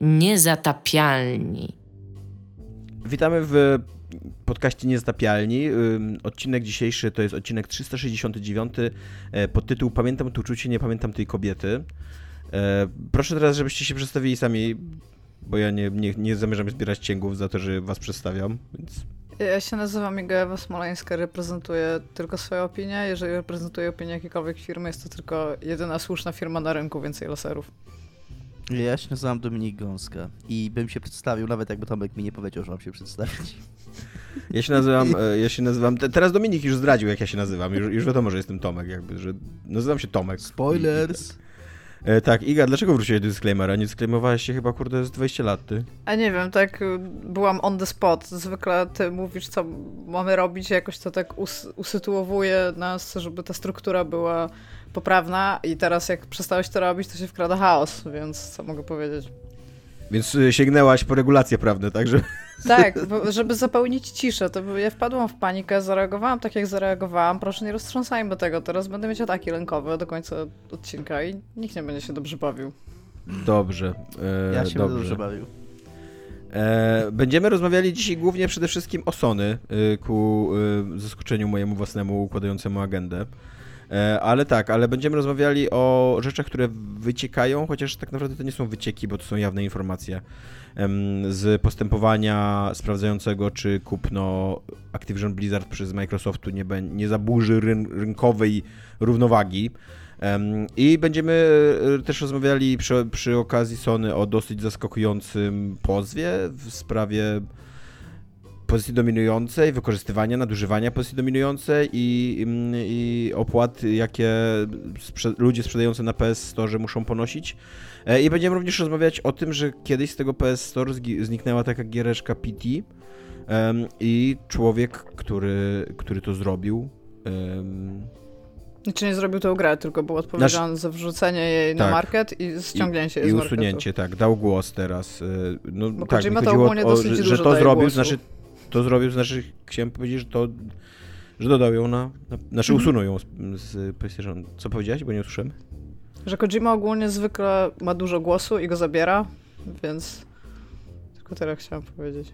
Niezatapialni. Witamy w podcaście Niezatapialni. Odcinek dzisiejszy to jest odcinek 369 e, pod tytuł Pamiętam to uczucie, nie pamiętam tej kobiety. E, proszę teraz, żebyście się przedstawili sami, bo ja nie, nie, nie zamierzam zbierać cięgów za to, że was przedstawiam, więc... Ja się nazywam Iga Smoleńska, reprezentuję tylko swoją opinię. Jeżeli reprezentuję opinię jakiejkolwiek firmy, jest to tylko jedyna słuszna firma na rynku, więcej laserów. Ja się nazywam Dominik Gąska i bym się przedstawił, nawet jakby Tomek mi nie powiedział, że mam się przedstawić. Ja się nazywam, e, ja się nazywam, teraz Dominik już zdradził, jak ja się nazywam, już, już wiadomo, że jestem Tomek, jakby, że nazywam się Tomek. Spoilers! E, tak, Iga, dlaczego wróciłeś do disclaimera? Nie disclaimowałeś się chyba, kurde, z 20 lat, ty? A nie wiem, tak y, byłam on the spot. Zwykle ty mówisz, co mamy robić, jakoś to tak us usytuowuje nas, żeby ta struktura była poprawna i teraz jak przestałeś to robić, to się wkrada chaos, więc co mogę powiedzieć? Więc y, sięgnęłaś po regulacje prawne, tak? Tak, żeby zapełnić ciszę, to ja wpadłam w panikę, zareagowałam tak jak zareagowałam, proszę nie roztrząsajmy tego, teraz będę mieć ataki lękowe do końca odcinka i nikt nie będzie się dobrze bawił. Dobrze. E, ja się dobrze. dobrze bawił. E, będziemy rozmawiali dzisiaj głównie przede wszystkim o Sony, y, ku y, zaskoczeniu mojemu własnemu układającemu agendę. E, ale tak, ale będziemy rozmawiali o rzeczach, które wyciekają, chociaż tak naprawdę to nie są wycieki, bo to są jawne informacje z postępowania sprawdzającego, czy kupno Activision Blizzard przez Microsoftu nie, nie zaburzy ryn rynkowej równowagi. I będziemy e, też rozmawiali przy, przy okazji Sony o dosyć zaskakującym pozwie w sprawie pozycji dominującej, wykorzystywania, nadużywania pozycji dominującej i, mm, i opłat, jakie sprze ludzie sprzedający na PS Store muszą ponosić. E, I będziemy również rozmawiać o tym, że kiedyś z tego PS Store zniknęła taka giereczka PT um, i człowiek, który, który to zrobił, um, czy nie zrobił tą grę, tylko był odpowiedzialny Nasz... za wrzucenie jej tak. na market i ściągnięcie I, jej I usunięcie, tak. Dał głos teraz. E, no, Bo tak, to ogólnie o, dosyć że, że to zrobił, głosu. znaczy to zrobił, znaczy chciałem powiedzieć, że to że dodał ją na, na znaczy mhm. usunął ją z, z PlayStation. Co powiedziałeś, bo nie usłyszałem? Że Kojima ogólnie zwykle ma dużo głosu i go zabiera, więc tylko tyle chciałem powiedzieć.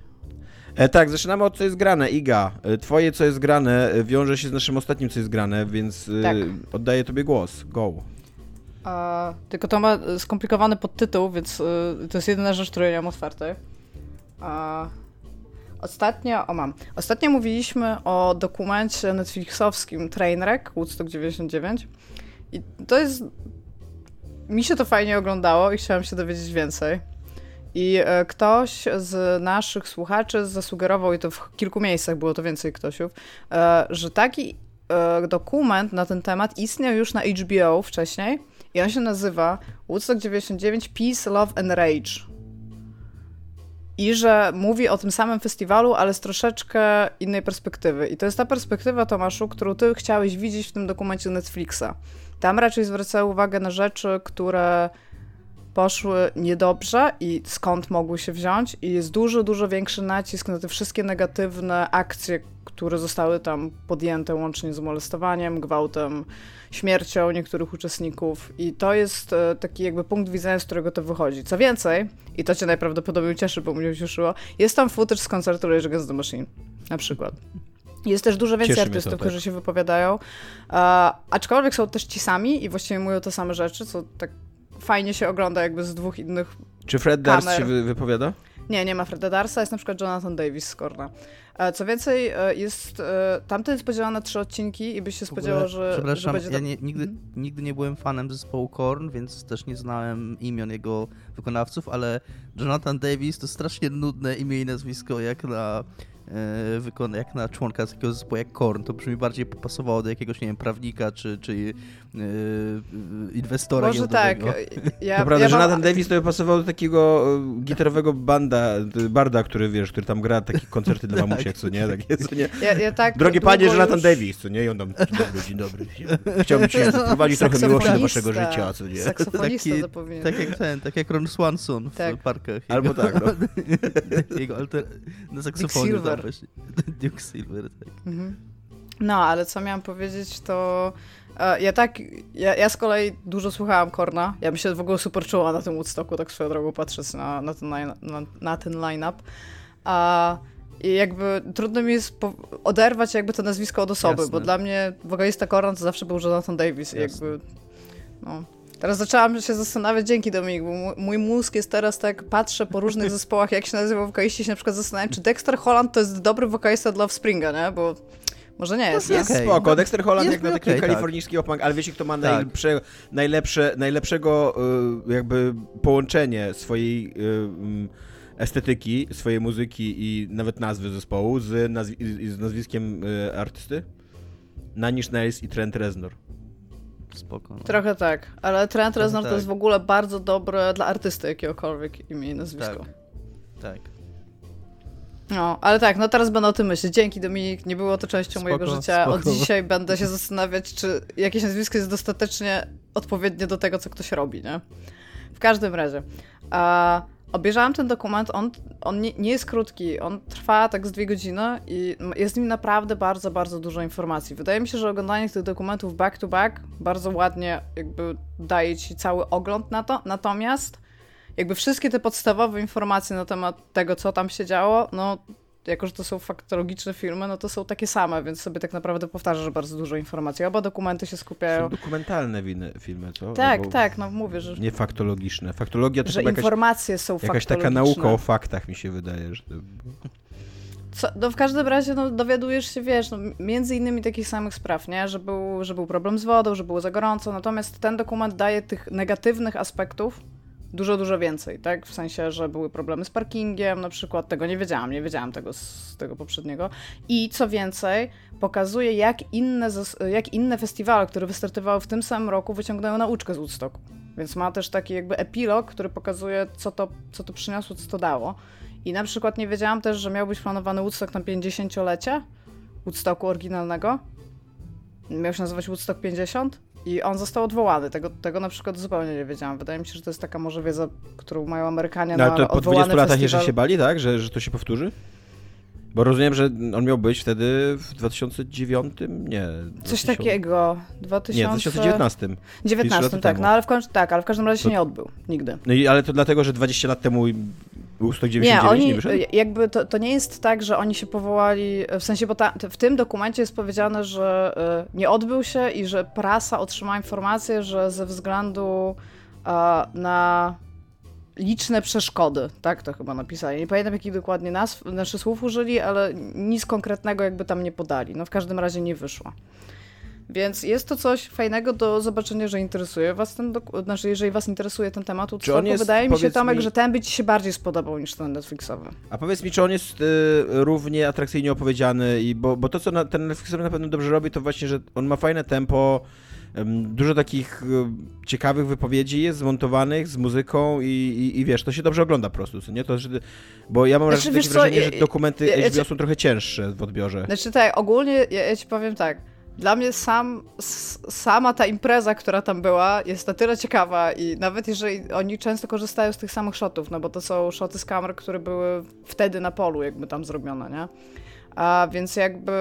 E, tak, zaczynamy od co jest grane. Iga, e, twoje co jest grane e, wiąże się z naszym ostatnim co jest grane, więc e, tak. oddaję tobie głos. Go. A, tylko to ma skomplikowany podtytuł, więc y, to jest jedyna rzecz, której nie mam otwartej. A, Ostatnio, o mam, ostatnio mówiliśmy o dokumencie Netflixowskim Trainwreck, Woodstock 99 i to jest, mi się to fajnie oglądało i chciałam się dowiedzieć więcej. I e, ktoś z naszych słuchaczy zasugerował, i to w kilku miejscach było to więcej ktośów, e, że taki e, dokument na ten temat istniał już na HBO wcześniej i on się nazywa Woodstock 99 Peace, Love and Rage i że mówi o tym samym festiwalu, ale z troszeczkę innej perspektywy. I to jest ta perspektywa, Tomaszu, którą ty chciałeś widzieć w tym dokumencie Netflixa. Tam raczej zwracają uwagę na rzeczy, które poszły niedobrze i skąd mogły się wziąć i jest dużo, dużo większy nacisk na te wszystkie negatywne akcje, które zostały tam podjęte łącznie z molestowaniem, gwałtem, śmiercią niektórych uczestników i to jest e, taki jakby punkt widzenia, z którego to wychodzi. Co więcej, i to cię najprawdopodobniej cieszy, bo mnie cieszyło, jest tam footage z koncertu Rage Against the Machine, na przykład. Jest też dużo więcej Cieszy artystów, to, tak. którzy się wypowiadają, uh, aczkolwiek są też ci sami i właściwie mówią te same rzeczy, co tak fajnie się ogląda jakby z dwóch innych Czy Fred Durst się wypowiada? Nie, nie ma Freda Darsa, jest na przykład Jonathan Davis z Korna. E, co więcej, e, jest, e, tamten jest podzielony na trzy odcinki i byś się spodziewał, że, Przepraszam, że będzie... ja nie, nigdy, mhm. nigdy nie byłem fanem zespołu Korn, więc też nie znałem imion jego wykonawców, ale Jonathan Davis to strasznie nudne imię i nazwisko jak na wykona jak na członka takiego zespołu jak Korn, to brzmi bardziej pasowało do jakiegoś, nie wiem, prawnika czy, czy yy, inwestora Może tak. Ja, to prawda, ja że mam... Nathan Davis to by pasował do takiego gitarowego banda, barda, który, wiesz, który tam gra takie koncerty dla mamusiek, co nie? Takie, co nie? Ja, ja tak Drogie panie, że Nathan Davis, co nie? I on tam, dzień dobry, dzień dobry. Chciałbym ci wprowadzić trochę miłości do waszego życia, co nie? Saksofonista Taki. Tak jak ten, tak jak Ron Swanson w tak. parkach. Albo tak, no. Jego alter... na saksofonie właśnie. Duke Silver, tak. Mhm. No, ale co miałam powiedzieć, to e, ja tak, ja, ja z kolei dużo słuchałam Korna. Ja bym się w ogóle super czuła na tym Woodstocku, tak swoją drogą patrząc na, na ten, line, na, na ten line-up. A i jakby trudno mi jest oderwać jakby to nazwisko od osoby, Jasne. bo dla mnie wokalista Korna to zawsze był Jonathan Davis. I jakby, no. Teraz zaczęłam się zastanawiać, dzięki Dominik, bo mój mózg jest teraz tak, patrzę po różnych zespołach, jak się nazywa wokaliści, się na przykład zastanawiam, czy Dexter Holland to jest dobry wokalista dla Offspringa, nie? Bo może nie jest. Jest okay. spoko. Dexter Holland jak na taki okay, kalifornijski tak. ale wiecie, kto ma tak. najlepsze, najlepsze, najlepszego y, jakby połączenie swojej y, mm, estetyki, swojej muzyki i nawet nazwy zespołu z, nazwi z nazwiskiem y, artysty? Nanish Nails i Trent Reznor. Spoko. No. Trochę tak, ale Trent Reznor tak. to jest w ogóle bardzo dobre dla artysty jakiegokolwiek imię i nazwisko. Tak. tak. No, ale tak, no teraz będę o tym myśleć. Dzięki Dominik, nie było to częścią spoko, mojego życia. Spoko. Od dzisiaj będę się zastanawiać, czy jakieś nazwisko jest dostatecznie odpowiednie do tego, co ktoś robi, nie? W każdym razie. A, obejrzałam ten dokument, on, on nie, nie, jest krótki, on trwa tak z dwie godziny i jest w nim naprawdę bardzo, bardzo dużo informacji. Wydaje mi się, że oglądanie tych dokumentów back to back bardzo ładnie jakby daje ci cały ogląd na to, natomiast jakby wszystkie te podstawowe informacje na temat tego, co tam się działo, no jako że to są faktologiczne filmy, no to są takie same, więc sobie tak naprawdę powtarzasz bardzo dużo informacji. Oba dokumenty się skupiają. Są dokumentalne winy, filmy, co? Tak, Albo tak, no mówię, że. Nie faktologiczne. Faktologia to że informacje jakaś, są Jakaś taka nauka o faktach mi się wydaje, że. Co, no w każdym razie no, dowiadujesz się, wiesz, no, między innymi takich samych spraw, nie? Że był, że był problem z wodą, że było za gorąco, natomiast ten dokument daje tych negatywnych aspektów dużo, dużo więcej, tak? W sensie, że były problemy z parkingiem, na przykład tego nie wiedziałam, nie wiedziałam tego z tego poprzedniego. I co więcej, pokazuje, jak inne, jak inne festiwale, które wystartowały w tym samym roku, wyciągnęły nauczkę z Woodstocku. Więc ma też taki jakby epilog, który pokazuje, co to, co to przyniosło, co to dało. I na przykład nie wiedziałam też, że miał być planowany Woodstock na 50-lecie Woodstocku oryginalnego. Miał się nazywać Woodstock 50 i on został odwołany. Tego, tego na przykład zupełnie nie wiedziałam. Wydaje mi się, że to jest taka może wiedza, którą mają Amerykanie no, na to po 20 latach festiwal. jeszcze się bali, tak? Że, że to się powtórzy? Bo rozumiem, że on miał być wtedy w 2009? Nie. Coś takiego. 2000... Nie, w 2019. 19, tak. No ale w, tak, ale w każdym razie się nie odbył. Nigdy. No i ale to dlatego, że 20 lat temu był 199, nie, oni, nie wyszedł? jakby to, to nie jest tak, że oni się powołali, w sensie, bo ta, w tym dokumencie jest powiedziane, że y, nie odbył się i że prasa otrzymała informację, że ze względu y, na liczne przeszkody, tak to chyba napisali. Nie pamiętam jakich dokładnie nazw, naszych słów użyli, ale nic konkretnego jakby tam nie podali. No w każdym razie nie wyszło. Więc jest to coś fajnego do zobaczenia, że interesuje was ten dokument, znaczy jeżeli was interesuje ten temat, to jest, wydaje mi się, Tomek, mi... że ten by ci się bardziej spodobał niż ten Netflixowy. A powiedz mi, czy on jest y, równie atrakcyjnie opowiedziany, i bo, bo to, co na, ten Netflixowy na pewno dobrze robi, to właśnie, że on ma fajne tempo, Dużo takich y, ciekawych wypowiedzi jest zmontowanych z muzyką i, i, i, wiesz, to się dobrze ogląda po prostu, nie? To, że, bo ja mam znaczy, wrażenie, co, że dokumenty ja, ja, HBO są trochę cięższe w odbiorze. Znaczy tak, ogólnie ja, ja ci powiem tak, dla mnie sam, sama ta impreza, która tam była, jest na tyle ciekawa i nawet jeżeli oni często korzystają z tych samych shotów, no bo to są shoty z kamer, które były wtedy na polu jakby tam zrobione, nie? A więc jakby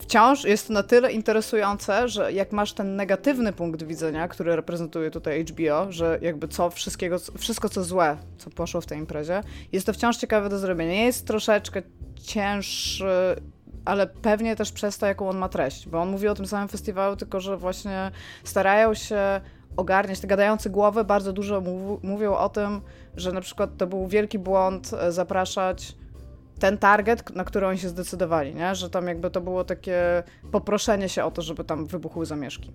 wciąż jest to na tyle interesujące, że jak masz ten negatywny punkt widzenia, który reprezentuje tutaj HBO, że jakby co wszystkiego, wszystko co złe, co poszło w tej imprezie, jest to wciąż ciekawe do zrobienia. Jest troszeczkę cięższy ale pewnie też przez to, jaką on ma treść, bo on mówi o tym samym festiwalu, tylko że właśnie starają się ogarniać te gadające głowy, bardzo dużo mów, mówią o tym, że na przykład to był wielki błąd e, zapraszać ten target, na który oni się zdecydowali, nie? że tam jakby to było takie poproszenie się o to, żeby tam wybuchły zamieszki.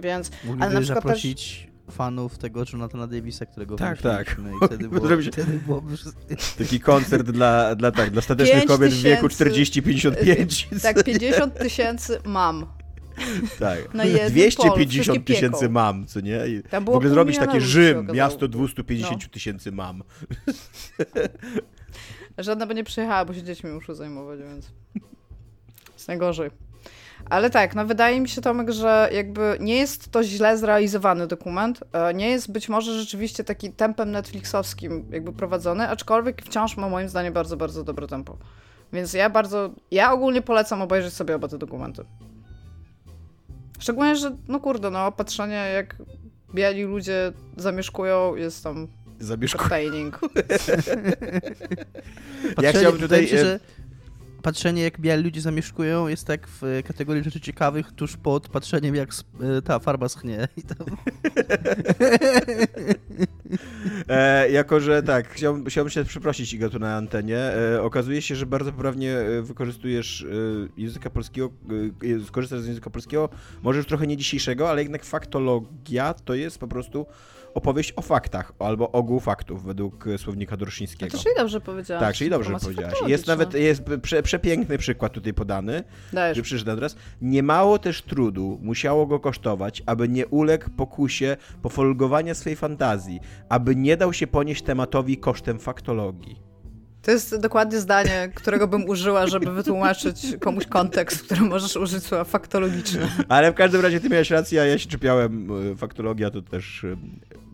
Więc, Mogliby ale na przykład zaprosić też fanów tego Jonathana Davisa, którego tak, tak. i wtedy, było, wtedy byłoby... Taki koncert dla, dla, tak, dla statecznych kobiet w wieku 40-55. Tak, 50 tysięcy mam. Tak. 250 tysięcy mam, co nie? I w ogóle zrobić takie Rzym, miasto 250 no. tysięcy no. mam. Żadna by nie przyjechała, bo się dziećmi muszę zajmować, więc jest najgorzej. Ale tak, no wydaje mi się Tomek, że jakby nie jest to źle zrealizowany dokument, e, nie jest być może rzeczywiście taki tempem Netflixowskim jakby prowadzony, aczkolwiek wciąż ma moim zdaniem bardzo, bardzo dobre tempo. Więc ja bardzo, ja ogólnie polecam obejrzeć sobie oba te dokumenty. Szczególnie, że no kurde, no patrzenie jak biali ludzie zamieszkują jest tam Zamieszku... entertaining. Ja chciałbym tutaj, się, e, że patrzenie jak biali ludzie zamieszkują jest tak w kategorii rzeczy ciekawych tuż pod patrzeniem jak e, ta farba schnie. I. E, jako, że tak, chciałbym, chciałbym się przeprosić Iga tu na antenie. E, okazuje się, że bardzo poprawnie e, wykorzystujesz e, języka polskiego, skorzystasz z języka polskiego, może już trochę nie dzisiejszego, ale jednak faktologia to jest po prostu opowieść o faktach, albo ogół faktów według e, słownika A Doroszyńskiego. to czyli dobrze powiedziałam. Tak, czyli dobrze powiedziałaś. Jest nawet jest prze, przepiękny przykład tutaj podany, Dajesz. który przeczytam teraz. Niemało też trudu musiało go kosztować, aby nie uległ pokusie pofolgowania swej fantazji, aby nie dał się ponieść tematowi kosztem faktologii. To jest dokładnie zdanie, którego bym użyła, żeby wytłumaczyć komuś kontekst, w którym możesz użyć słowa faktologiczne. Ale w każdym razie ty miałeś rację, a ja się czepiałem. e, Faktologia to też e,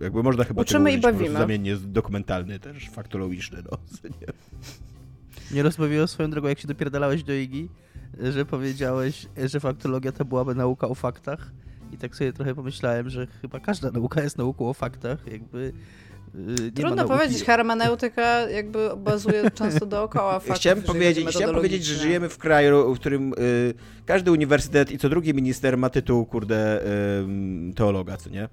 jakby można chyba Uczymy tego i użyć prostu bawimy. Zamiennie dokumentalny też, faktologiczny. No. Nie rozbawiło swoją drogą, jak się dopierdalałeś do Igi, że powiedziałeś, że faktologia to byłaby nauka o faktach. I tak sobie trochę pomyślałem, że chyba każda nauka jest nauką o faktach, jakby Trudno nauki... powiedzieć, hermeneutyka jakby bazuje często dookoła faktów. Chciałem powiedzieć, chciałem powiedzieć, że żyjemy w kraju, w którym y, każdy uniwersytet i co drugi minister ma tytuł, kurde, y, teologa, co nie?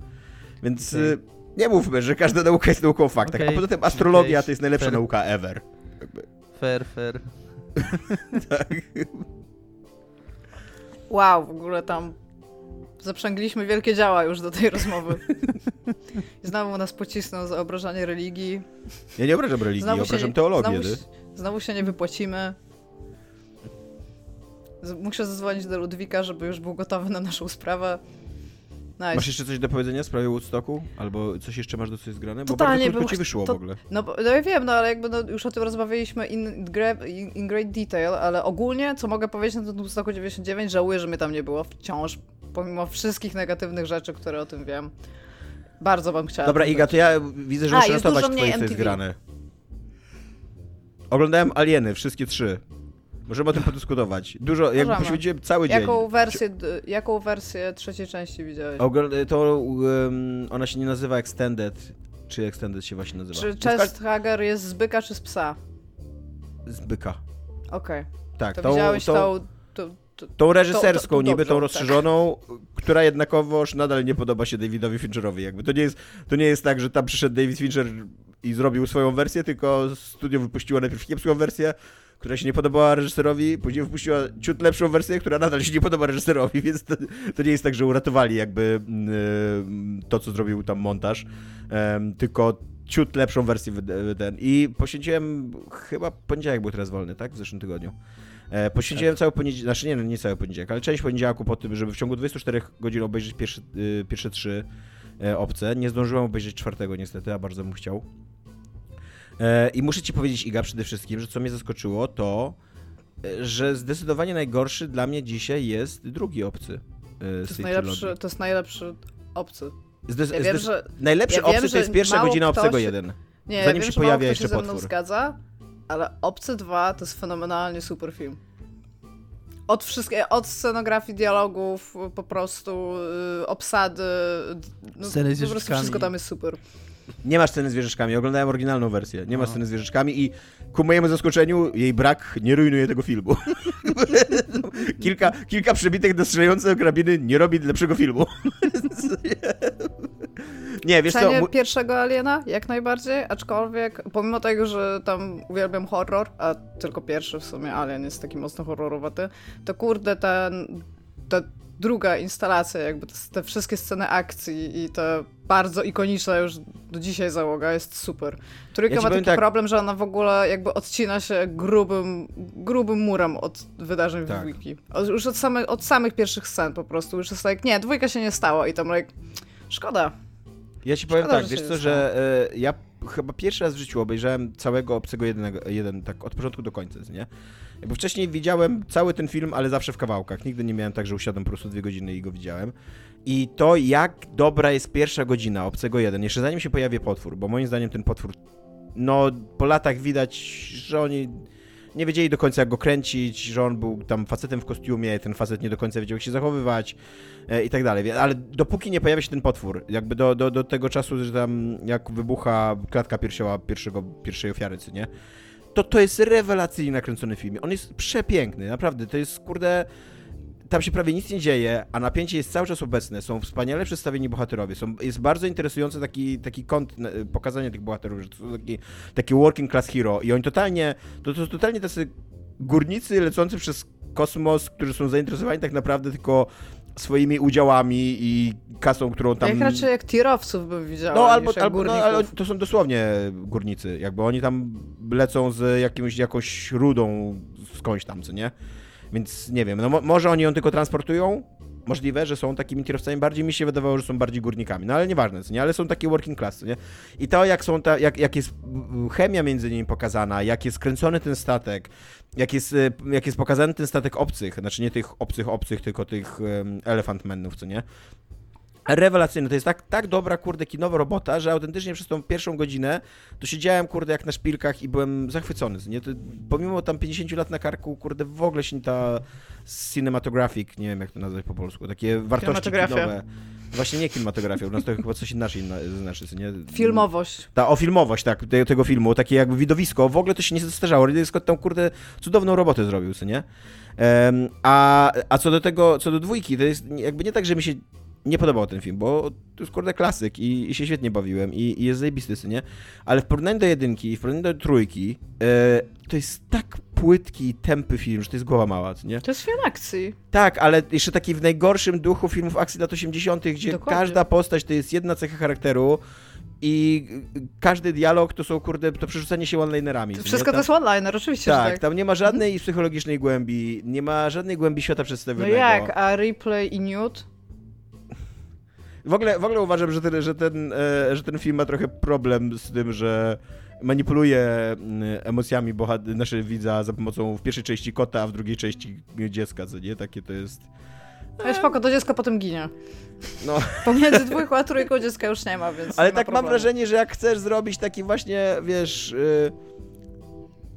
Więc y, nie mówmy, że każda nauka jest nauką o faktach. A poza tym astrologia okej, to jest najlepsza fair. nauka ever. Jakby, Fair, fair. tak. Wow, w ogóle tam zaprzęgliśmy wielkie działa już do tej rozmowy. I znowu nas pocisnął za obrażanie religii. Ja nie obrażam religii, Znowu obrażam się, teologię. Znowu, znowu się nie wypłacimy. Muszę zadzwonić do Ludwika, żeby już był gotowy na naszą sprawę. Nice. Masz jeszcze coś do powiedzenia w sprawie Woodstocku? Albo coś jeszcze masz do coś zgrane? Bo Totalnie bardzo krótko ci wyszło to- w ogóle. No, no ja wiem, no ale jakby no, już o tym rozmawialiśmy in, in, great detail, ale ogólnie, co mogę powiedzieć na ten Woodstocku 99, żałuję, że mnie tam nie było wciąż, pomimo wszystkich negatywnych rzeczy, które o tym wiem. Bardzo bym chciała. Dobra, Iga, to ja widzę, że A, muszę dużo twoje, co jest grane. Oglądałem Alieny, wszystkie trzy. Możemy o tym podyskutować. Dużo, jakby poświęciłem cały dzień. Jaką wersję, jaką wersję trzeciej części widziałeś? Ogl- to um, ona się nie nazywa Extended. Czy Extended się właśnie nazywa? Czy No Chest Hager jest z byka czy z psa? Z byka. Okej. Tak, To tą, widziałeś tą, tą... tą, tą, reżyserską, to- to niby dobrze, tą tak. rozszerzoną, która jednakowoż nadal nie podoba się Davidowi Fincherowi. Jakby to nie jest, to nie jest tak, że tam przyszedł David Fincher i zrobił swoją wersję, tylko studio wypuściło najpierw kiepską wersję, która się nie podobała reżyserowi, później wypuściła ciut lepszą wersję, która nadal się nie podoba reżyserowi, więc to, to nie jest tak, że uratowali jakby mm, to, co zrobił tam montaż, em, tylko ciut lepszą wersję ten. I poświęciłem, chyba poniedziałek był teraz wolny, tak? W zeszłym tygodniu. E, poświęciłem cały poniedziałek, znaczy nie, no, nie cały poniedziałek, ale część poniedziałku po tym, żeby w ciągu 24 godzin obejrzeć pierwsze, y, pierwsze trzy e, opcje. Nie zdążyłem obejrzeć czwartego niestety, a bardzo bym chciał. E, I muszę ci powiedzieć, Iga, przede wszystkim, że co mnie zaskoczyło, to e, że zdecydowanie najgorszy dla mnie dzisiaj jest drugi obcy. to, jest najlepszy, to jest najlepszy obcy. Zdes- Ja wiem, że... Najlepszy ja wiem, obcy to że jest pierwsza godzina kto obcego jeden. Nie, Zanim ja wiem, się pojawia jeszcze się ze mną potwór. zgadza, ale Obcy 2 to jest fenomenalnie super film. Od od scenografii, dialogów, po prostu y, obsady, no, Sceny z po prostu wszystko tam jest super. Nie ma sceny z wieżyczkami, oglądałem oryginalną wersję. Nie ma No. sceny z wieżyczkami i ku mojemu zaskoczeniu jej brak nie rujnuje tego filmu. kilka, kilka przebitek do strzelające karabiny nie robi lepszego filmu. nie, wiesz co, Cenię mu- pierwszego Aliena, jak najbardziej, aczkolwiek pomimo tego, że tam uwielbiam horror, a tylko pierwszy w sumie Alien jest taki mocno horrorowaty, to kurde ten, ta druga instalacja, jakby te, te wszystkie sceny akcji i ta bardzo ikoniczna już do dzisiaj załoga jest super. Trójka Ja ma taki tak- problem, że ona w ogóle jakby odcina się grubym, grubym murem od wydarzeń Tak. w dwójki. Od- Już od, same, od samych pierwszych scen po prostu. Już jest tak, nie, dwójka się nie stało i tam like, szkoda. Ja ci powiem Szkoda, tak, wiesz co, że e, ja chyba pierwszy raz w życiu obejrzałem całego Obcego jednego, jeden, tak od początku do końca, nie? Jakby wcześniej widziałem cały ten film, ale zawsze w kawałkach. Nigdy nie miałem tak, że usiadłem po prostu dwie godziny i go widziałem. I to, jak dobra jest pierwsza godzina Obcego jeden, jeszcze zanim się pojawi potwór, bo moim zdaniem ten potwór, no po latach widać, że oni nie wiedzieli do końca jak go kręcić, że on był tam facetem w kostiumie, ten facet nie do końca wiedział jak się zachowywać e, i tak dalej. Ale dopóki nie pojawia się ten potwór, jakby do, do, do tego czasu, że tam jak wybucha klatka piersiowa pierwszego, pierwszej ofiary, co nie? To to jest rewelacyjnie nakręcony film. On jest przepiękny, naprawdę. To jest, kurde tam się prawie nic nie dzieje, a napięcie jest cały czas obecne, są wspaniale przedstawieni bohaterowie, są, jest bardzo interesujący taki, taki kąt pokazania tych bohaterów, że to są taki, taki working class hero. I oni totalnie, to, to totalnie tacy górnicy lecący przez kosmos, którzy są zainteresowani tak naprawdę tylko swoimi udziałami i kasą, którą tam... Jak raczej jak tirowców bym widziała, No, albo, albo no, ale to są dosłownie górnicy, jakby oni tam lecą z jakimś, jakąś rudą skądś tam, co nie? Więc nie wiem, no mo może oni ją tylko transportują? Możliwe, że są takimi kierowcami. Bardziej mi się wydawało, że są bardziej górnikami. No ale nieważne, co nie? Ale są takie working class, co nie? I to, jak są ta, jak, jak jest chemia między nimi pokazana, jak jest kręcony ten statek, jak jest, y, jak jest pokazany ten statek obcych, znaczy nie tych obcych obcych, tylko tych um, elephant menów, co nie? Rewelacyjne. To jest tak, tak dobra, kurde, kinowa robota, że autentycznie przez tą pierwszą godzinę to siedziałem, kurde, jak na szpilkach i byłem zachwycony. Nie? To, pomimo tam 50 lat na karku, kurde, w ogóle się ta cinematographic, nie wiem jak to nazwać po polsku, takie wartości kinowe. Właśnie nie kinematografia, u nas to chyba coś inaczej na- znaczy, nie? Filmowość. Ta, o filmowość, tak, te, tego filmu, takie jakby widowisko, w ogóle to się nie zestarzało. Ridley Scott tam, kurde, cudowną robotę zrobił, co nie? Em, a, a co do tego, co do dwójki, to jest jakby nie tak, że mi się nie podobał ten film, bo to jest kurde klasyk i, i się świetnie bawiłem i, i jest zajebisty, nie? Ale w porównaniu do jedynki, w porównaniu do trójki, e, to jest tak płytki i tępy film, że to jest głowa mała, nie? To jest film akcji. Tak, ale jeszcze taki w najgorszym duchu filmów akcji lat 80., gdzie Dokładnie. każda postać to jest jedna cecha charakteru i każdy dialog to są, kurde, to przerzucanie się one-linerami. To wszystko nie? to jest one-liner, oczywiście, tak, tak. tam nie ma żadnej psychologicznej głębi, nie ma żadnej głębi świata No przedstawionego. jak, a Replay i Newt? W ogóle, w ogóle uważam, że ten, że, ten, e, że ten film ma trochę problem z tym, że manipuluje mm, emocjami bohat- naszego widza za pomocą w pierwszej części kota, a w drugiej części dziecka, co nie? Takie to jest... No spoko, to dziecko potem ginie. No, Pomiędzy dwójką a trójką dziecka już nie ma, więc ale ma tak mam problemu. wrażenie, że jak chcesz zrobić taki właśnie, wiesz, y,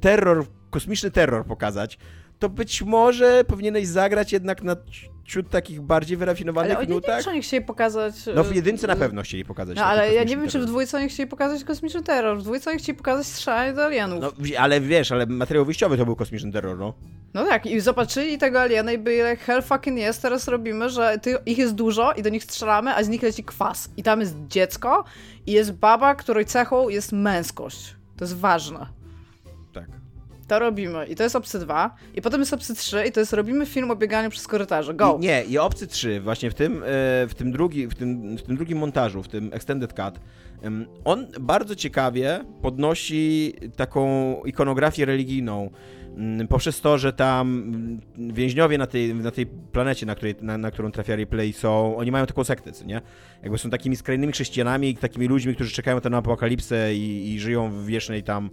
terror, kosmiczny terror pokazać, to być może powinieneś zagrać jednak na ciut takich bardziej wyrafinowanych Ale nutach. czy oni chcieli pokazać... No w y, jedynce na y, pewno chcieli pokazać. No ale ja nie wiem, czy w terror. dwójce oni chcieli pokazać kosmiczny terror. W dwójce oni chcieli pokazać strzelanie do alienów. No, No. ale wiesz, ale materiał wyjściowy to był kosmiczny terror, no. tak, i zobaczyli tego aliena i byli jak hell fucking jest, teraz robimy, że ty, ich jest dużo i do nich strzelamy, a z nich leci kwas. I tam jest dziecko i jest baba, której cechą jest męskość. To jest ważne. Tak. To robimy. I to jest Obcy 2. I potem jest Obcy 3 i to jest robimy film o bieganiu przez korytarze. Go! I, nie, i Obcy 3, właśnie w tym, e, w tym, drugi, w tym, w tym drugim montażu, w tym Extended Cut, on bardzo ciekawie podnosi taką ikonografię religijną mm, poprzez to, że tam mm, więźniowie na tej, na tej planecie, na, której, na, na którą trafia Ripley są, oni mają taką sektę, nie? Jakby są takimi skrajnymi chrześcijanami, takimi ludźmi, którzy czekają na apokalipsę i, i żyją w wiecznej tam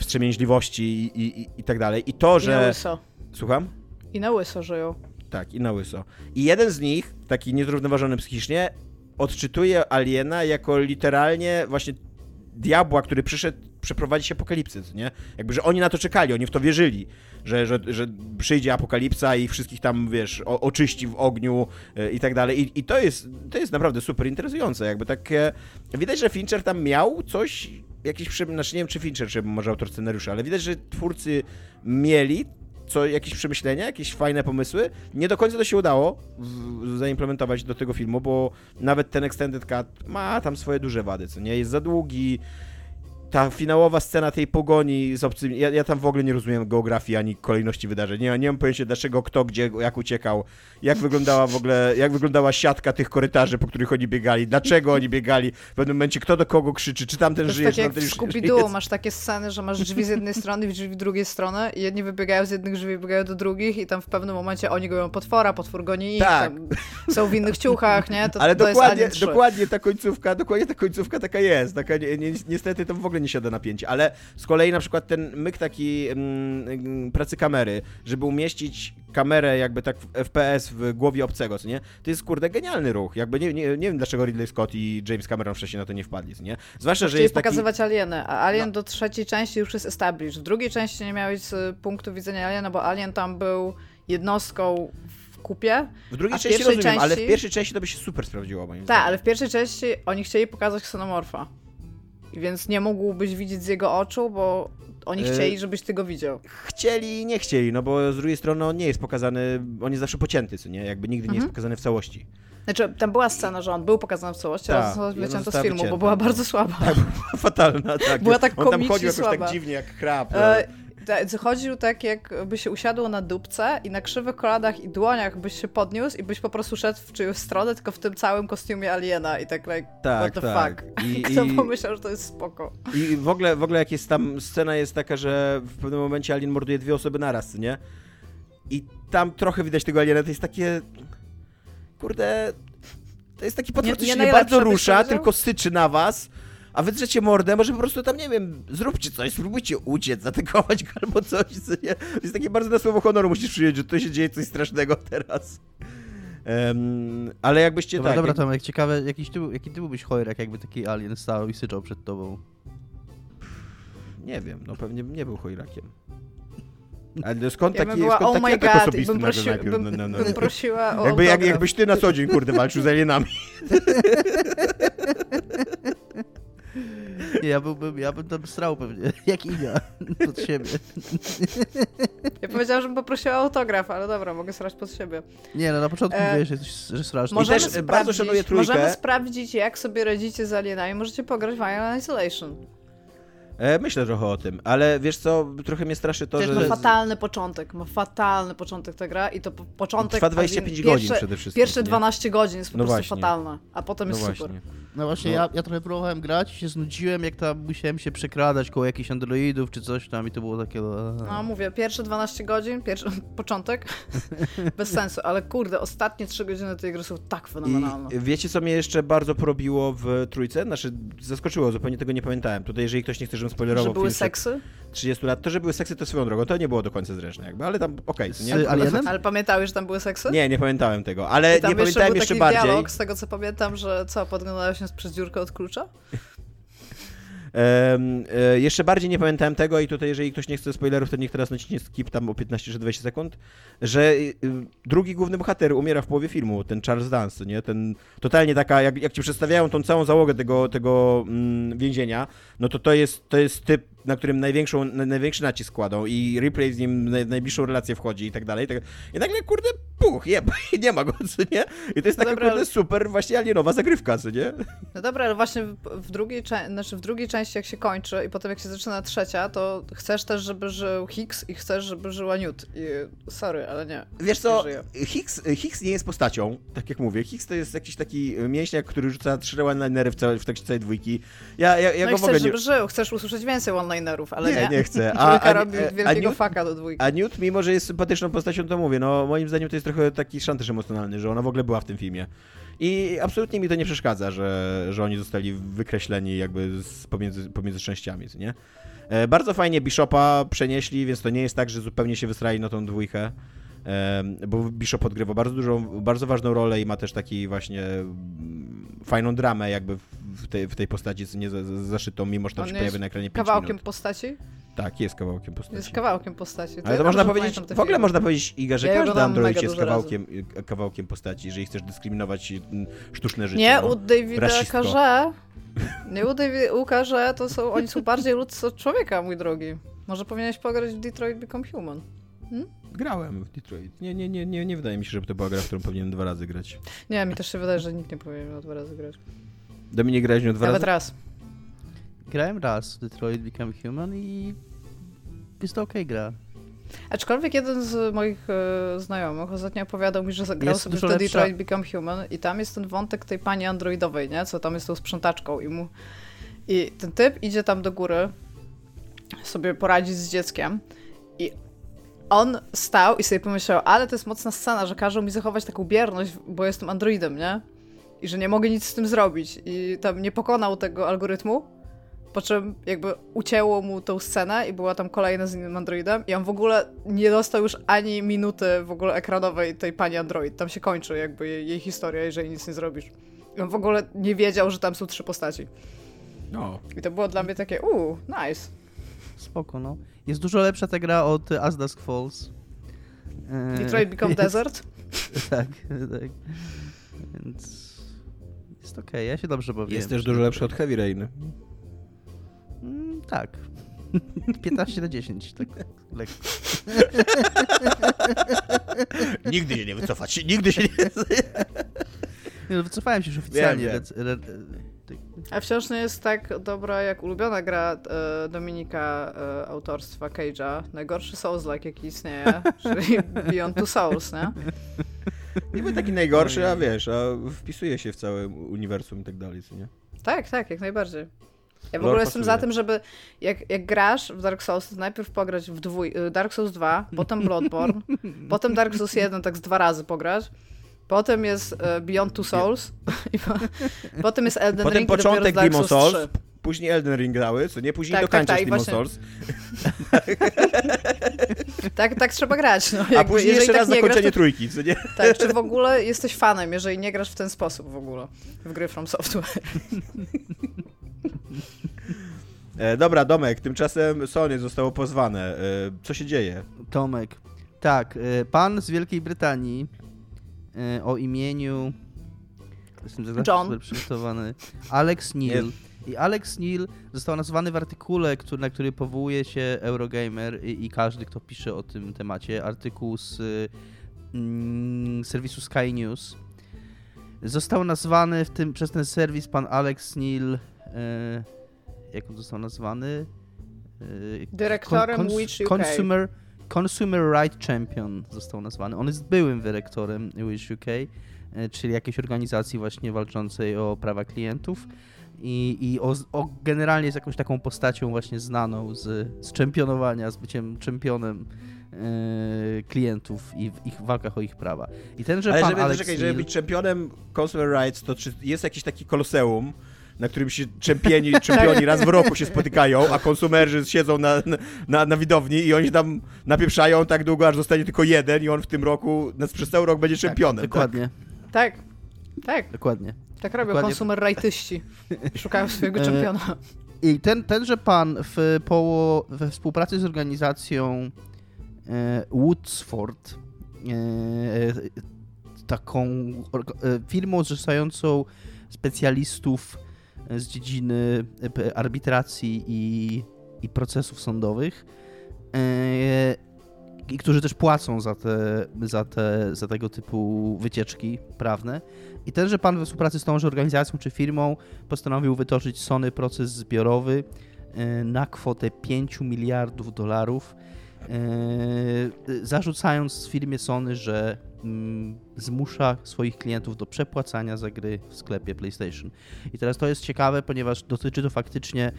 wstrzemięźliwości i, i, i, tak dalej. I to, I na że... łyso. Słucham? I na łyso żyją. Tak, i na łyso. I jeden z nich, taki niezrównoważony psychicznie, odczytuje aliena jako literalnie właśnie diabła, który przyszedł przeprowadzić apokalipsę, co nie? Jakby, że oni na to czekali, oni w to wierzyli, że, że, że przyjdzie apokalipsa i wszystkich tam, wiesz, o, oczyści w ogniu e, i tak dalej. I, I to jest, to jest naprawdę super interesujące, jakby tak widać, że Fincher tam miał coś, jakiś, przy- znaczy nie wiem, czy Fincher, czy może autor scenariusza, ale widać, że twórcy mieli co, jakieś przemyślenia, jakieś fajne pomysły. Nie do końca to się udało zaimplementować do tego filmu, bo nawet ten Extended Cut ma tam swoje duże wady, co nie? Jest za długi. Ta finałowa scena tej pogoni z obcymi, ja, ja tam w ogóle nie rozumiem geografii ani kolejności wydarzeń. Nie, nie mam pojęcia dlaczego, kto, gdzie, jak uciekał, jak wyglądała w ogóle, jak wyglądała siatka tych korytarzy, po których oni biegali, dlaczego oni biegali, w pewnym momencie kto do kogo krzyczy, czy tamten żyje, tak czy jak tamten w już żyje. masz takie sceny, że masz drzwi z jednej strony i drzwi z drugiej strony i jedni wybiegają z jednych drzwi, wybiegają do drugich i tam w pewnym momencie oni goją potwora, potwór goni ich, Tak. tam są w innych ciuchach, nie? To, Ale to dokładnie, jest Alien 3. dokładnie ta końcówka, dokładnie ta końcówka taka jest. Taka, ni, niestety to w ogóle ogóle nie siada napięcie, ale z kolei na przykład ten myk taki mm, mm, pracy kamery, żeby umieścić kamerę jakby tak w FPS w głowie obcego, co nie? To jest kurde genialny ruch. Jakby nie, nie, nie wiem dlaczego Ridley Scott i James Cameron wcześniej na to nie wpadli, co nie? Zwłaszcza, że jest taki... pokazywać alieny, a Alien No. do trzeciej części już jest established. W drugiej części nie miałeś z punktu widzenia Aliena, bo Alien tam był jednostką w kupie. W drugiej w części rozumiem, ale w części- pierwszej części to by się super sprawdziło, Tak, ale w pierwszej części oni chcieli pokazać ksenomorfa. Więc nie mógłbyś widzieć z jego oczu, bo oni E, chcieli, żebyś ty go widział. Chcieli i nie chcieli, no bo z drugiej strony on nie jest pokazany, on jest zawsze pocięty, co nie? Jakby nigdy nie jest Mhm. pokazany w całości. Znaczy, tam była scena, że on był pokazany w całości, Tak, ale i ona została wycięta z filmu, bo wycięta, była no. bardzo słaba. Fatalna, tak. Była tak On tam komicznie chodził jakoś słaba. tak dziwnie jak krab. E, chodził tak, jakby się usiadło na dupce i na krzywych kolanach i dłoniach byś się podniósł i byś po prostu szedł w czyjąś stronę, tylko w tym całym kostiumie aliena i tak like, tak, what the tak. fuck. I, Kto i, pomyślał, że to jest spoko. I w ogóle, w ogóle jak jest tam, scena jest taka, że w pewnym momencie Alien morduje dwie osoby naraz, nie? I tam trochę widać tego Aliena, to jest takie... Kurde... To jest taki potwór, który się nie bardzo rusza, tylko syczy na was, a wy drzecie mordę, może po prostu tam, nie wiem, zróbcie coś, spróbujcie uciec, zaatakować go albo coś, co nie? To jest takie bardzo na słowo honoru musisz przyjąć, że tu się dzieje coś strasznego teraz. Em, ale jakbyście Dobra, tak... dobra jak- Tomek, ciekawe, jakiś ty, jaki ty byłbyś chojrak, jakby taki alien stał i syczał przed tobą? Nie wiem, no pewnie nie był chojrakiem. Ale skąd Ja taki, była, skąd oh taki my atak god, osobisty bym, nagle prosi, najpierw? bym, No, no, no. bym prosiła o Jakby, jak, jakbyś ty na co dzień, kurde, walczył z alienami. Nie, ja byłbym, ja bym tam strał pewnie, jak Inia, pod siebie. Ja powiedziałam, żebym poprosiła o autograf, ale dobra, mogę srać pod siebie. Nie, no na początku E, mówiłeś, że, że strasz. Możemy, też, sprawdzić, bardzo szanuję trójkę. możemy sprawdzić, jak sobie radzicie z alienami. Możecie pograć w Alien Isolation. E, myślę trochę o tym, ale wiesz co, trochę mnie straszy to, Przecież że... ma fatalny początek, ma fatalny początek ta gra i to po- początek... Trwa a więc 25 godzin pierwsze, przede wszystkim, Pierwsze nie? 12 godzin jest po No prostu właśnie. fatalne, a potem No jest właśnie. super. No właśnie, No. Ja, ja trochę próbowałem grać i się znudziłem, jak tam musiałem się przekradać koło jakichś androidów czy coś tam i to było takie... No mówię, pierwsze 12 godzin, pierwszy początek, bez sensu, ale kurde, ostatnie 3 godziny tej gry są tak fenomenalne. I wiecie, co mnie jeszcze bardzo porobiło w trójce? Znaczy, zaskoczyło, zupełnie tego nie pamiętałem. Tutaj, jeżeli ktoś nie chce, żebym spoilerował Że były seksy? 30 lat, to, że były seksy, to swoją drogą, to nie było do końca zręczne jakby, ale tam okej, nie? Alienem? Ale pamiętałeś, że tam były seksy? Nie, nie pamiętałem tego, ale nie jeszcze pamiętałem był jeszcze taki bardziej. dialog, z tego co pamiętam, że co, podglądają się przez dziurkę od klucza? E, jeszcze bardziej nie pamiętałem tego i tutaj, jeżeli ktoś nie chce spoilerów, to niech teraz naciśnie skip tam o 15 czy 20 sekund, że y, drugi główny bohater umiera w połowie filmu, ten Charles Dance, nie? Ten totalnie taka, jak, jak ci przedstawiają tą całą załogę tego, tego mm, więzienia, no to to jest, to jest typ, na którym największą, na, największy nacisk kładą i Ripley z nim na, najbliższą relację wchodzi i tak dalej. Tak, I nagle, kurde, puch, je, nie ma go, co nie? I to jest taka, Dobra, kurde, super właśnie alienowa zagrywka, co nie? No dobra, ale właśnie w, w, drugiej, znaczy w drugiej części, jak się kończy i potem jak się zaczyna trzecia, to chcesz też, żeby żył Hicks i chcesz, żeby żyła Newt. I sorry, ale nie. Wiesz co, Nie. Hicks, Hicks nie jest postacią, tak jak mówię. Hicks to jest jakiś taki mięśniak, który rzuca trzy one-linery w, całej- w tekście całej dwójki. Ja, ja, ja no go i w ogóle chcesz, żeby żył, chcesz usłyszeć więcej one-linerów, ale nie. Nie, nie chcę. Trójka a, robi a, wielkiego Newt, faka do dwójki. a Newt, mimo że jest sympatyczną postacią, to mówię, no moim zdaniem to jest trochę taki szantaż emocjonalny, że ona w ogóle była w tym filmie. I absolutnie mi to nie przeszkadza, że, że oni zostali wykreśleni jakby z, pomiędzy, pomiędzy częściami, nie? Bardzo fajnie Bishopa przenieśli, więc to nie jest tak, że zupełnie się wysrali na tą dwójkę. Bo Bishop odgrywa bardzo dużą, bardzo ważną rolę i ma też taki właśnie fajną dramę jakby w- w tej, w tej postaci, nie za- za- zaszytą, mimo że tam On się pojawia na ekranie 5 Kawałkiem minut. postaci? Tak, jest kawałkiem postaci. Jest kawałkiem postaci. Ale ja to można powiedzieć, w ogóle można powiedzieć, Iga, że Ja każdy android jest kawałkiem, y, kawałkiem postaci, jeżeli chcesz dyskryminować mm, sztuczne życie. Nie, no. u Davida. Karze. Nie u Davida, u Karze to są, oni są bardziej ludzcy od człowieka, mój drogi. Może powinieneś pograć w Detroit Become Human. Grałem w Detroit. Nie, nie, nie, nie, nie wydaje mi się, żeby to była gra, w którą powinienem dwa razy grać. Nie, mi też się wydaje, że nikt nie powinien dwa razy grać. Dominik grałeś nią dwa Nawet razy? raz. Grałem raz w Detroit Become Human i jest to okej gra. Aczkolwiek jeden z moich e, znajomych ostatnio opowiadał mi, że zagrał Jest sobie w The. Detroit Become Human i tam jest ten wątek tej pani androidowej, nie? Co tam jest tą sprzątaczką i mu... I ten typ idzie tam do góry sobie poradzić z dzieckiem i on stał i sobie pomyślał, ale to jest mocna scena, że każą mi zachować taką bierność, bo jestem androidem, nie? I że nie mogę nic z tym zrobić. I tam nie pokonał tego algorytmu, po czym jakby ucięło mu tą scenę i była tam kolejna z innym androidem i on w ogóle nie dostał już ani minuty w ogóle ekranowej tej pani android. Tam się kończy jakby jej, jej historia, jeżeli nic nie zrobisz. I on w ogóle nie wiedział, że tam są trzy postaci. No. I to było dla mnie takie, uuu, nice. Spoko, no. Jest dużo lepsza ta gra od As Dusk Falls. E, Detroit Become jest- Desert. Tak, tak. Więc jest okej, ja się dobrze bawiłem. Jest też dużo lepszy od Heavy Rain. Mm, tak. 15 na 10, tak lekko. Nigdy się nie wycofać, nigdy się nie... Nie, no, wycofałem się już oficjalnie. Wiem, wiem. rec- re- tak. A wciąż nie jest tak dobra jak ulubiona gra e, Dominika e, autorstwa Cage'a. Najgorszy Souls-like jaki istnieje, czyli Beyond Two Souls, nie? Nie był taki najgorszy, a wiesz, a wpisuje się w całe uniwersum i tak dalej, co nie? Tak, tak, jak najbardziej. Ja w Lore ogóle jestem za pasuje. tym, żeby jak, jak grasz w Dark Souls, to najpierw pograć w dwój, y, Dark Souls 2, potem Bloodborne, potem Dark Souls 1 tak z dwa razy pograć, potem jest e, Beyond Two Souls i po, potem jest Elden Potem Ring dopiero początek Demon Souls, 3. później Elden Ring dały, co nie? Później Tak, tak, dokańczasz tak, i Demon właśnie- Souls, Tak, tak trzeba grać. No, a jakby, później jeżeli jeszcze tak raz nie zakończenie grasz, to, trójki, co nie? Tak, czy w ogóle jesteś fanem, jeżeli nie grasz w ten sposób w ogóle w gry From Software. E, dobra, Domek, tymczasem Sony zostało pozwane. E, co się dzieje? Tomek. Tak, e, pan z Wielkiej Brytanii e, o imieniu. Jestem John. przygotowany. Alex Neil. I Alex Neil został nazwany w artykule, który, na który powołuje się Eurogamer i, i każdy, kto pisze o tym temacie. Artykuł z mm, serwisu Sky News. Został nazwany w tym, przez ten serwis pan Alex Neil. E, jak on został nazwany? E, Dyrektorem cons- Witch UK. Consumer, Consumer Right Champion został nazwany. On jest byłym dyrektorem Witch UK, e, czyli jakiejś organizacji właśnie walczącej o prawa klientów. I, i o, o generalnie jest jakąś taką postacią właśnie znaną z, z czempionowania, z byciem czempionem e, klientów i w ich walkach o ich prawa. I ten, że Ale pan żeby, Alex czekaj, Neil, żeby być czempionem Consumer Rights, to czy jest jakiś taki koloseum, na którym się czempioni, czempioni raz w roku się spotykają, a konsumerzy siedzą na, na, na widowni i oni tam napieprzają tak długo, aż zostanie tylko jeden i on w tym roku, na- przez cały rok będzie czempionem. Tak, dokładnie, Tak, tak, dokładnie. Tak robią Dokładnie. konsumer rightyści. Szukają swojego E, czempiona. I ten, tenże pan w, poło, we współpracy z organizacją e, Woodsford, e, taką orga- e, firmą zrzeszającą specjalistów e, z dziedziny e, arbitracji i, i procesów sądowych, e, i którzy też płacą za te, za te za tego typu wycieczki prawne. I tenże pan we współpracy z tąże organizacją czy firmą postanowił wytoczyć Sony proces zbiorowy e, na kwotę 5 miliardów dolarów, e, zarzucając firmie Sony, że mm, zmusza swoich klientów do przepłacania za gry w sklepie PlayStation. I teraz to jest ciekawe, ponieważ dotyczy to faktycznie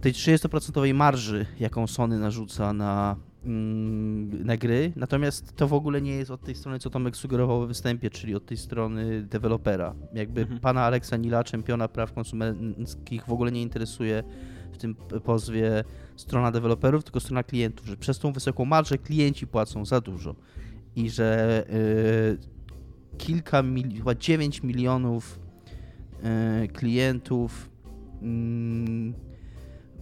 tej 30% marży, jaką Sony narzuca na, na gry, natomiast to w ogóle nie jest od tej strony, co Tomek sugerował we występie, czyli od tej strony dewelopera. Jakby Mhm. pana Alexa Nila, czempiona praw konsumenckich, w ogóle nie interesuje w tym pozwie strona deweloperów, tylko strona klientów, że przez tą wysoką marżę klienci płacą za dużo i że y, kilka, mil, chyba 9 milionów y, klientów mm,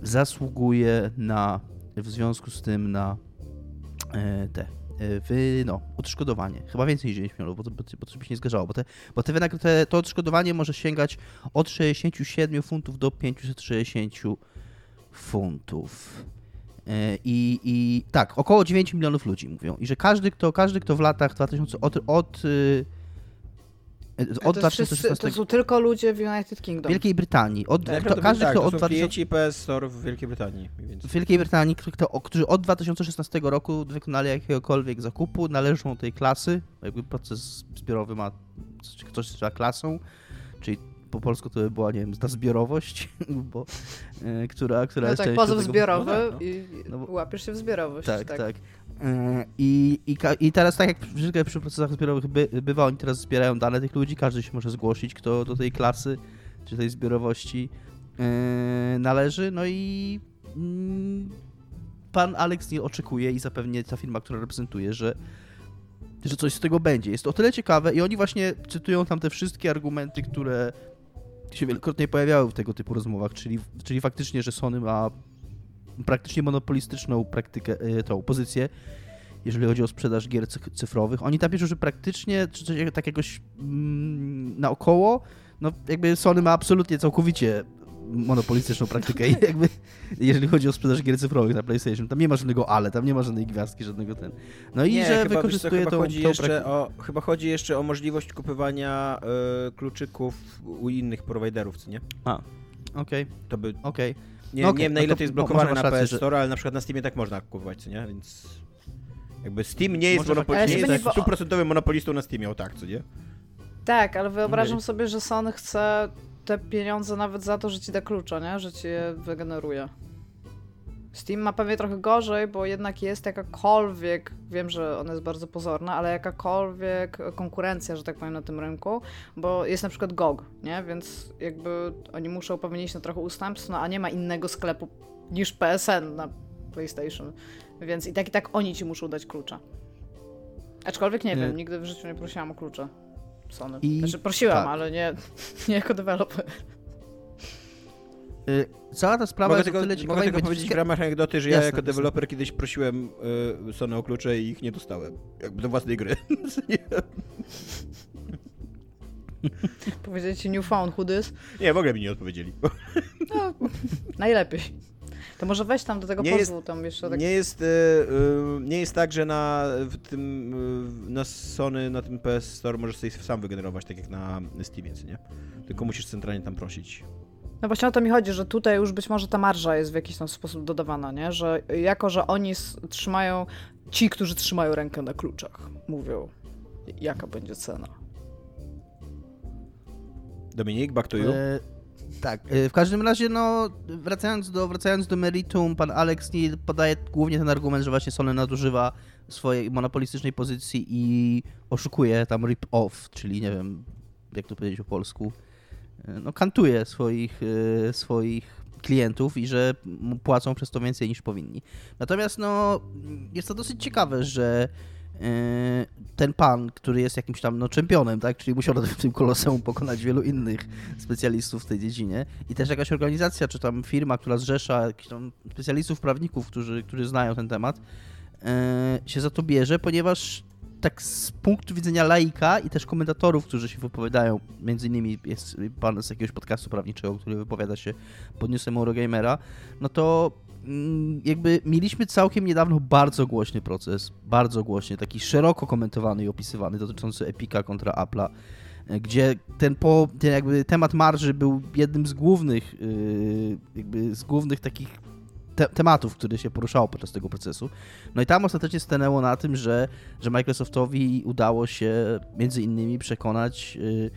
zasługuje na, w związku z tym na te, e, no, odszkodowanie. Chyba więcej niż 9 milionów, bo to, bo bo to by się nie zgadzało, bo, te, bo te, te, to odszkodowanie może sięgać od 67 funtów do 560 funtów. E, I, I tak, około 9 milionów ludzi mówią. I że każdy, kto, każdy, kto w latach 2000, od, od, y, od to, jest wszyscy, 2016 to są tylko ludzie w United Kingdom. Wielkiej Brytanii. Od, Tak, kto, każdy, tak, kto to od są 2000, klienci PS Store w Wielkiej Brytanii. w Wielkiej Brytanii, którzy, kto, którzy od 2016 roku wykonali jakiegokolwiek zakupu, należą tej klasy. Jakby proces zbiorowy ma coś- trzeba klasą, czyli po polsku to by była, nie wiem, ta zbiorowość, bo, e, która, która No jest tak, pozew tego- zbiorowy no tak, no. i No bo- łapiesz się w zbiorowość. Tak, tak. E, I, i, ka- I teraz tak jak zwykle przy procesach zbiorowych by, bywa, oni teraz zbierają dane tych ludzi, każdy się może zgłosić, kto do tej klasy, czy tej zbiorowości e, należy, no i mm, pan Alex nie oczekuje i zapewnie ta firma, która reprezentuje, że, że coś z tego będzie. Jest to o tyle ciekawe i oni właśnie cytują tam te wszystkie argumenty, które się wielokrotnie pojawiały w tego typu rozmowach, czyli, czyli faktycznie, że Sony ma praktycznie monopolistyczną praktykę, e, tą pozycję, jeżeli chodzi o sprzedaż gier cy- cyfrowych. Oni tam piszą, że praktycznie, czy coś tak jakoś mm, naokoło, no jakby Sony ma absolutnie całkowicie monopolistyczną praktykę i jakby jeżeli chodzi o sprzedaż gier cyfrowych na PlayStation, tam nie ma żadnego ale, tam nie ma żadnej gwiazdki, żadnego ten. No i nie, że chyba, co, wykorzystuje chyba tą, chodzi tą jeszcze o, Chyba chodzi jeszcze o możliwość kupowania e, kluczyków u innych prowajderów, co nie? Okej, To by... okej. Nie, No okej, nie wiem na no ile to to jest blokowane na PS Store, ale na przykład na Steamie tak można kupować, co nie? Więc... Jakby Steam nie jest, monopol... nie jest stuprocentowym monopolistą na Steamie, o tak, co nie? Tak, ale wyobrażam sobie, że Sony chce te pieniądze nawet za to, że ci da klucza, nie? Że ci je wygeneruje. Steam ma pewnie trochę gorzej, bo jednak jest jakakolwiek, wiem, że ona jest bardzo pozorna, ale jakakolwiek konkurencja, że tak powiem, na tym rynku, bo jest na przykład GOG, nie? Więc jakby oni muszą pewnie iść na trochę ustępstw, no a nie ma innego sklepu niż PSN na PlayStation. Więc i tak i tak oni ci muszą dać klucza. Aczkolwiek nie Nie. wiem, nigdy w życiu nie prosiłam o klucze. Sony. I- Znaczy prosiłam, tak. ale nie, nie jako deweloper. Y, Cała ta sprawa Mogę jest tylko, o tyle mogę ciekawa i tylko będzie powiedzieć w ramach anegdoty, że ja Jasne, jako jasne. deweloper kiedyś prosiłem y, Sony o klucze i ich nie dostałem. Jakby do własnej gry. Powiedzieli ci new phone, who this? nie, w ogóle mi nie odpowiedzieli. No, najlepiej. To może weź tam do tego Nie pozwu, tam jeszcze tak... Nie jest, y, y, nie jest tak, że na w tym y, na Sony, na tym PS Store możesz sobie sam wygenerować, tak jak na Steamie, nie? Tylko musisz centralnie tam prosić. No właśnie o to mi chodzi, że tutaj już być może ta marża jest w jakiś tam sposób dodawana, nie? Że jako, że oni trzymają, ci, którzy trzymają rękę na kluczach, mówią, jaka będzie cena. Dominik, back to you. E, tak, e, w każdym razie, no, wracając do, wracając do meritum, pan Alex Neil podaje głównie ten argument, że właśnie Sony nadużywa swojej monopolistycznej pozycji i oszukuje tam rip-off, czyli nie wiem, jak to powiedzieć po polsku, no, kantuje swoich, e, swoich klientów i że płacą przez to więcej niż powinni. Natomiast, no, jest to dosyć ciekawe, że e, ten pan, który jest jakimś tam no, czempionem, tak, czyli musiał w tym koloseum pokonać wielu innych specjalistów w tej dziedzinie i też jakaś organizacja, czy tam firma, która zrzesza jakichś tam specjalistów, prawników, którzy, którzy znają ten temat, e, się za to bierze, ponieważ tak z punktu widzenia laika i też komentatorów, którzy się wypowiadają, między innymi jest pan z jakiegoś podcastu prawniczego, który wypowiada się pod newsem Eurogamera, no to mm, jakby mieliśmy całkiem niedawno bardzo głośny proces, bardzo głośny, taki szeroko komentowany i opisywany, dotyczący Epika kontra Apple'a, e, gdzie ten, po, ten jakby temat marży był jednym z głównych, yy, jakby z głównych takich te, tematów, które się poruszało podczas tego procesu. No i tam ostatecznie stanęło na tym, że, że Microsoftowi udało się między innymi przekonać yy,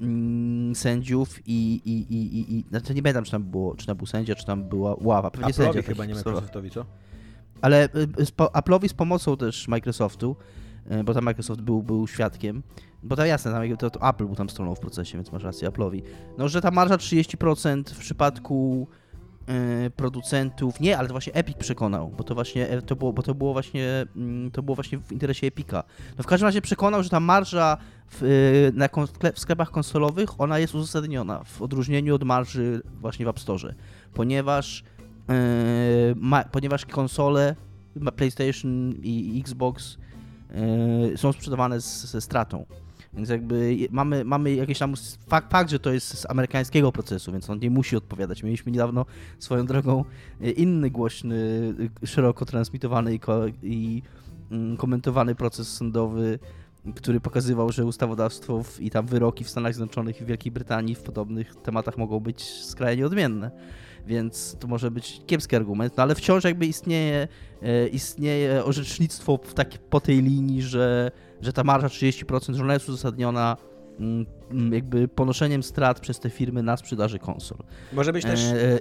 mm, sędziów i, i, i, i, i znaczy nie pamiętam, czy tam, było, czy tam był sędzia, czy tam była ława. Pewnie sędzia Apple'owi w chyba takich nie. Microsoftowi, co? Ale y, z po- Apple'owi z pomocą też Microsoftu, y, bo tam Microsoft był, był świadkiem, bo tam jasne, tam, to, to Apple był tam stroną w procesie, więc masz rację, Apple'owi. No, że ta marża 30% w przypadku y, producentów, nie, ale to właśnie Epic przekonał, bo to właśnie, e, to było, bo to było właśnie, mm, to było właśnie w interesie Epica. No w każdym razie przekonał, że ta marża w, y, na, w kle- w sklepach konsolowych, ona jest uzasadniona w odróżnieniu od marży właśnie w App Store, ponieważ Yy, ma, ponieważ konsole PlayStation i Xbox yy, są sprzedawane z, ze stratą. Więc jakby mamy, mamy jakiś tam fakt, fakt, że to jest z amerykańskiego procesu, więc on nie musi odpowiadać. Mieliśmy niedawno swoją drogą yy, inny głośny, yy, szeroko transmitowany i, ko, i mm, komentowany proces sądowy, który pokazywał, że ustawodawstwo w, i tam wyroki w Stanach Zjednoczonych i w Wielkiej Brytanii w podobnych tematach mogą być skrajnie odmienne więc to może być kiepski argument, no ale wciąż jakby istnieje, e, istnieje orzecznictwo w tak, po tej linii, że, że ta marża 30%, że ona jest uzasadniona mm, mm, jakby ponoszeniem strat przez te firmy na sprzedaży konsol. Może być też E, e,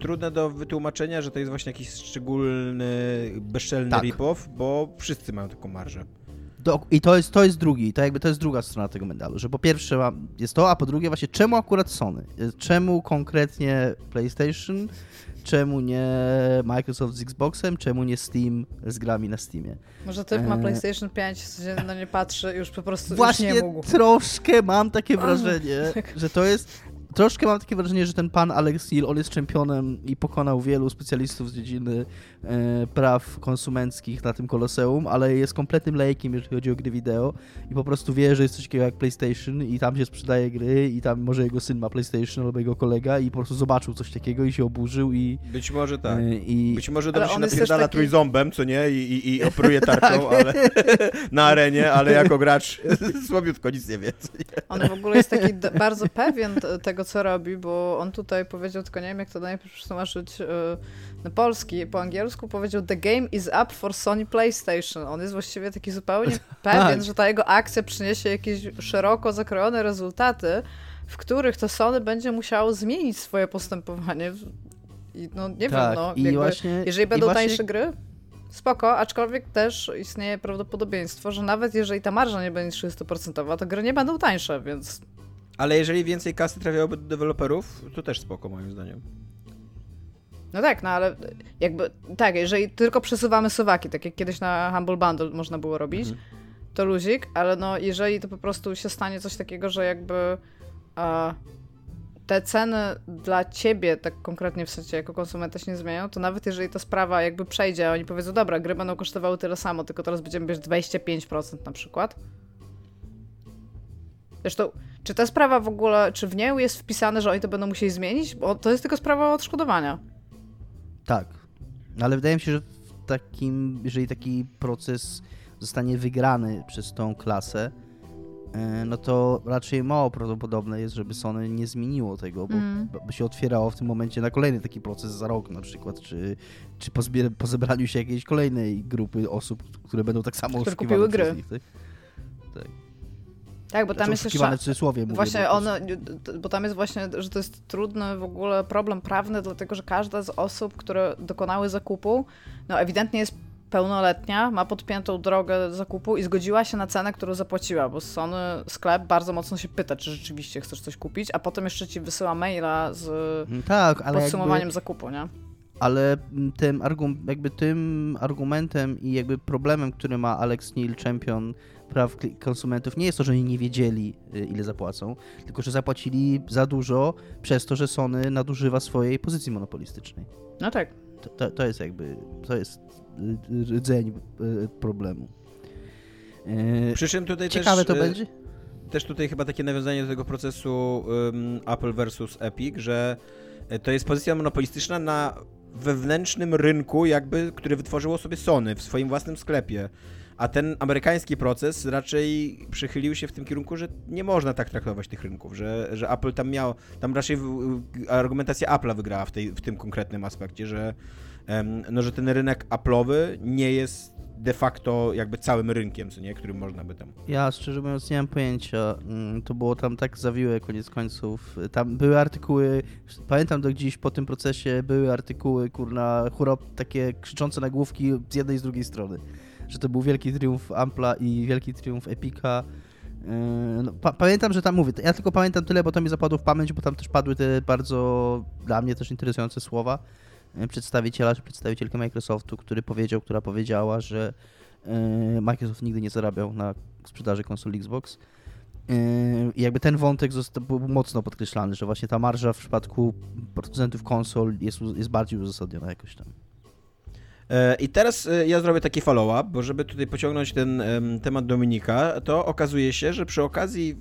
trudne do wytłumaczenia, że to jest właśnie jakiś szczególny, bezczelny Tak. rip-off, bo wszyscy mają taką marżę. do, I to jest, to jest drugi, to jakby to jest druga strona tego medalu, że po pierwsze jest to, a po drugie właśnie czemu akurat Sony? Czemu konkretnie PlayStation? Czemu nie Microsoft z Xboxem? Czemu nie Steam z grami na Steamie? Może typ ma Eee. PlayStation 5, się na nie patrzy już po prostu Właśnie już nie mógł. troszkę mam takie wrażenie, że to jest. Troszkę mam takie wrażenie, że ten pan Alex Neil, on jest czempionem i pokonał wielu specjalistów z dziedziny e, praw konsumenckich na tym koloseum, ale jest kompletnym lejkiem, jeżeli chodzi o gry wideo i po prostu wie, że jest coś takiego jak PlayStation i tam się sprzedaje gry i tam może jego syn ma PlayStation albo jego kolega i po prostu zobaczył coś takiego i się oburzył i... Być może tak. e, i Być może dobrze się napierdala taki- trójząbem, co nie? I, i, i operuje tarczą, ale na arenie, ale jako gracz słabiutko nic nie wie. co nie? On w ogóle jest taki bardzo pewien t- tego, co robi, bo on tutaj powiedział, tylko nie wiem, jak to najpierw przetłumaczyć e, na polski. Po angielsku powiedział The game is up for Sony PlayStation. On jest właściwie taki zupełnie pewien, Tak. że ta jego akcja przyniesie jakieś szeroko zakrojone rezultaty, w których to Sony będzie musiało zmienić swoje postępowanie. I no nie tak, wiem, no, jakby, właśnie, jeżeli będą właśnie, tańsze gry, spoko, aczkolwiek też istnieje prawdopodobieństwo, że nawet jeżeli ta marża nie będzie 300%, to gry nie będą tańsze, więc Ale jeżeli więcej kasy trafiałoby do deweloperów, to też spoko moim zdaniem. No tak, no ale jakby, tak, jeżeli tylko przesuwamy suwaki, tak jak kiedyś na Humble Bundle można było robić, Mhm. to luzik, ale no jeżeli to po prostu się stanie coś takiego, że jakby a, te ceny dla ciebie, tak konkretnie w sensie jako konsumenta się nie zmienią, to nawet jeżeli ta sprawa jakby przejdzie, a oni powiedzą, dobra, gry będą kosztowały tyle samo, tylko teraz będziemy bierz 25% na przykład. Zresztą, czy ta sprawa w ogóle, czy w nią jest wpisane, że oni to będą musieli zmienić? Bo to jest tylko sprawa odszkodowania. Tak. No, Ale wydaje mi się, że w takim, jeżeli taki proces zostanie wygrany przez tą klasę, e, no to raczej mało prawdopodobne jest, żeby Sony nie zmieniło tego, bo Mm. by się otwierało w tym momencie na kolejny taki proces za rok na przykład, czy, czy po, zbier- po zebraniu się jakiejś kolejnej grupy osób, które będą tak samo Które oszukiwane kupiły gry. nich. Tak? Tak, bo tam jest jeszcze... w cudzysłowie mówię, Właśnie bo- on, bo tam jest właśnie, że to jest trudny w ogóle problem prawny, dlatego że każda z osób, które dokonały zakupu, no ewidentnie jest pełnoletnia, ma podpiętą drogę zakupu i zgodziła się na cenę, którą zapłaciła, bo Sony sklep bardzo mocno się pyta, czy rzeczywiście chcesz coś kupić, a potem jeszcze ci wysyła maila z Mm, Tak, podsumowaniem jakby, zakupu, nie? ale tym, argum, jakby tym argumentem i jakby problemem, który ma Alex Neil, champion praw konsumentów, nie jest to, że oni nie wiedzieli, y, ile zapłacą, tylko że zapłacili za dużo przez to, że Sony nadużywa swojej pozycji monopolistycznej. No tak. To, to, to jest jakby, to jest y, rdzeń y, problemu. Y, Przy czym tutaj Ciekawe też, to e, będzie? też tutaj chyba takie nawiązanie do tego procesu ym, Apple versus Epic, że e, to jest pozycja monopolistyczna na wewnętrznym rynku, jakby, który wytworzyło sobie Sony w swoim własnym sklepie. A ten amerykański proces raczej przychylił się w tym kierunku, że nie można tak traktować tych rynków, że, że Apple tam miał, tam raczej argumentacja Apple'a wygrała w, tej, w tym konkretnym aspekcie, że, no, że ten rynek Apple'owy nie jest de facto jakby całym rynkiem, co nie, którym można by tam Ja szczerze mówiąc nie mam pojęcia. Mm, To było tam tak zawiłe koniec końców. Tam były artykuły, pamiętam do gdzieś po tym procesie były artykuły, kurna, hurop, takie krzyczące nagłówki z jednej i z drugiej strony. Że to był wielki triumf Ampla i wielki triumf Epika. Yy, No, pa pamiętam, że tam mówię, ja tylko pamiętam tyle, bo to mi zapadło w pamięć, bo tam też padły te bardzo dla mnie też interesujące słowa yy, przedstawiciela czy przedstawicielki Microsoftu, który powiedział, która powiedziała, że yy, Microsoft nigdy nie zarabiał na sprzedaży konsol Xbox. I jakby ten wątek zosta- był mocno podkreślany, że właśnie ta marża w przypadku producentów konsol jest, jest bardziej uzasadniona jakoś tam. E, I teraz e, ja zrobię taki follow-up, bo żeby tutaj pociągnąć ten em, temat Dominika, to okazuje się, że przy okazji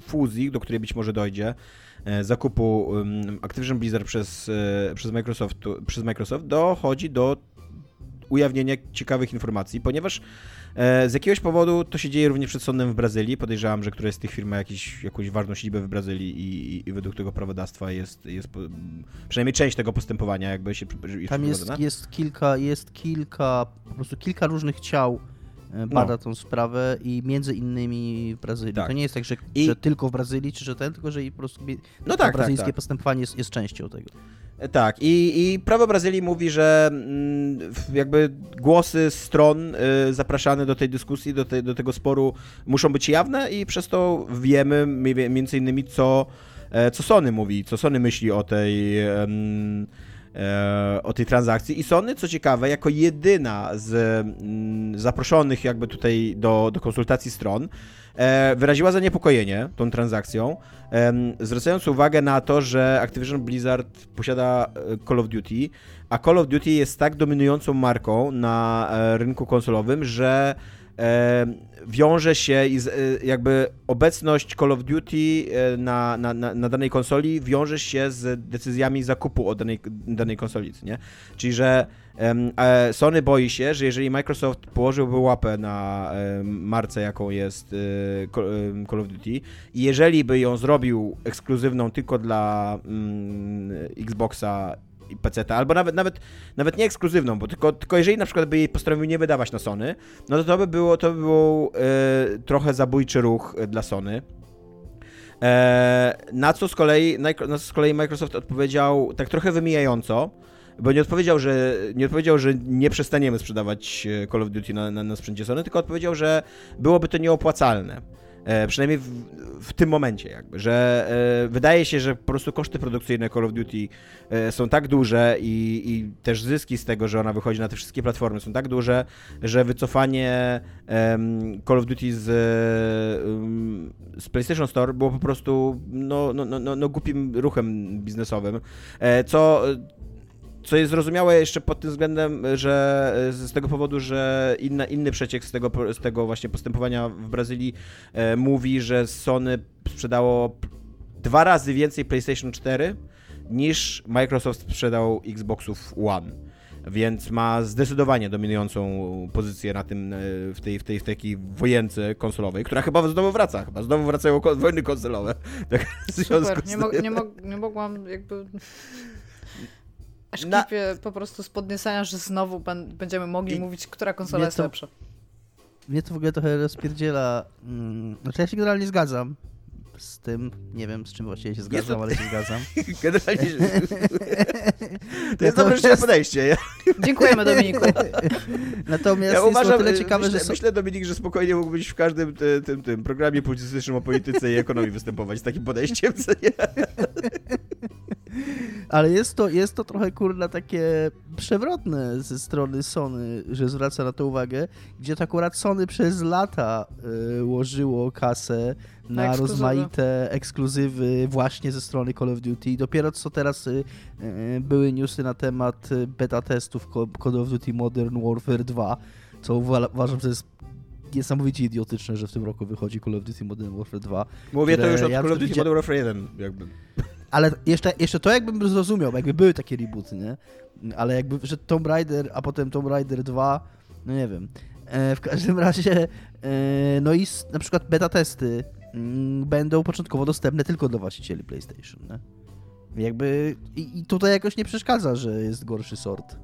fuzji, do której być może dojdzie, e, zakupu Activision Blizzard przez, przez, Microsoft, przez Microsoft, dochodzi do ujawnienia ciekawych informacji, ponieważ z jakiegoś powodu to się dzieje również przed sądem w Brazylii. Podejrzewam, że któraś z tych firm ma jakiś, jakąś ważną siedzibę w Brazylii i, i, i według tego prawodawstwa jest, jest po, przynajmniej część tego postępowania jakby się jest Tam jest, jest kilka, jest kilka, po prostu kilka różnych ciał e, bada No. tą sprawę i między innymi w Brazylii. Tak. To nie jest tak, że, I- że tylko w Brazylii, czy że ten, tylko że i po prostu No tak, tak, brazylijskie tak. postępowanie jest, jest częścią tego. Tak, i, i prawo Brazylii mówi, że mm, jakby głosy stron y, zapraszane do tej dyskusji, do, te, do tego sporu muszą być jawne i przez to wiemy między innymi co, e, co Sony mówi, co Sony myśli o tej, e, o tej transakcji. I Sony, co ciekawe, jako jedyna z mm, zaproszonych jakby tutaj do, do konsultacji stron, wyraziła zaniepokojenie tą transakcją, zwracając uwagę na to, że Activision Blizzard posiada e, Call of Duty, a Call of Duty jest tak dominującą marką na e, rynku konsolowym, że e, wiąże się i e, jakby obecność Call of Duty e, na, na, na, danej konsoli wiąże się z decyzjami zakupu od danej, danej konsoli, nie? Czyli, że e, Sony boi się, że jeżeli Microsoft położyłby łapę na em, marce, jaką jest Call em, Call of Duty i jeżeli by ją zrobił ekskluzywną tylko dla mm, Xboxa i PC, albo nawet, nawet, nawet nie ekskluzywną, bo tylko, tylko jeżeli na przykład by jej postanowił nie wydawać na Sony, no to to by było, to by był e, trochę zabójczy ruch e, dla Sony. E, na, co z kolei, na co z kolei Microsoft odpowiedział tak trochę wymijająco, bo nie odpowiedział, że nie, odpowiedział, że nie przestaniemy sprzedawać Call of Duty na, na, na sprzęcie Sony, tylko odpowiedział, że byłoby to nieopłacalne. E, przynajmniej w, w tym momencie, jakby, że e, wydaje się, że po prostu koszty produkcyjne Call of Duty e, są tak duże i, i też zyski z tego, że ona wychodzi na te wszystkie platformy są tak duże, że wycofanie Call of Duty z, z PlayStation Store było po prostu no, no, no, no, no głupim ruchem biznesowym, co co jest zrozumiałe jeszcze pod tym względem, że e, z tego powodu, że inna, inny przeciek z tego, z tego właśnie postępowania w Brazylii e, mówi, że Sony sprzedało dwa razy więcej PlayStation 4 niż Microsoft sprzedał Xboxów One. Więc ma zdecydowanie dominującą pozycję na tym, e, w tej, w tej, w takiej wojence konsolowej, która chyba znowu wraca, chyba znowu wracają wojny konsolowe. Tak, Super, nie, mo- nie, mo- nie mogłam jakby... Aż Na- kipię po prostu z podniecenia, że znowu będziemy mogli I- mówić, która konsola mnie jest to- lepsza. Mnie to w ogóle trochę rozpierdziela. Mm, znaczy ja się generalnie zgadzam z tym. Nie wiem, z czym właściwie się zgadzam, to- ale się zgadzam. Generalnie rzecz- To jest dobre szczere podejście. Ja, Dziękujemy Dominiku. Natomiast ja jest uważam, to tyle e, ciekawe, myślę, że są... myślę, Dominik, że spokojnie mógłbyś w każdym te, tym, tym programie publicystycznym o polityce i ekonomii występować z takim podejściem, co nie? Ale jest to, jest to trochę kurna takie przewrotne ze strony Sony, że zwraca na to uwagę, gdzie to akurat Sony przez lata y, łożyło kasę na ekskluzywy. rozmaite ekskluzywy właśnie ze strony Call of Duty. I dopiero co teraz y, y, były newsy na temat beta testów Call of Duty Modern Warfare 2, co uwa- uważam, że jest niesamowicie idiotyczne, że w tym roku wychodzi Call of Duty Modern Warfare 2. Mówię to już od ja Call of Duty Modern Warfare 1, jakby. Ale jeszcze, jeszcze to jakbym zrozumiał, jakby były takie rebooty, nie? Ale jakby, że Tomb Raider, a potem Tomb Raider 2, no nie wiem. E, w każdym razie, e, no i s- na przykład beta testy mm, będą początkowo dostępne tylko dla właścicieli PlayStation, nie? Jakby, i, i tutaj jakoś nie przeszkadza, że jest gorszy sort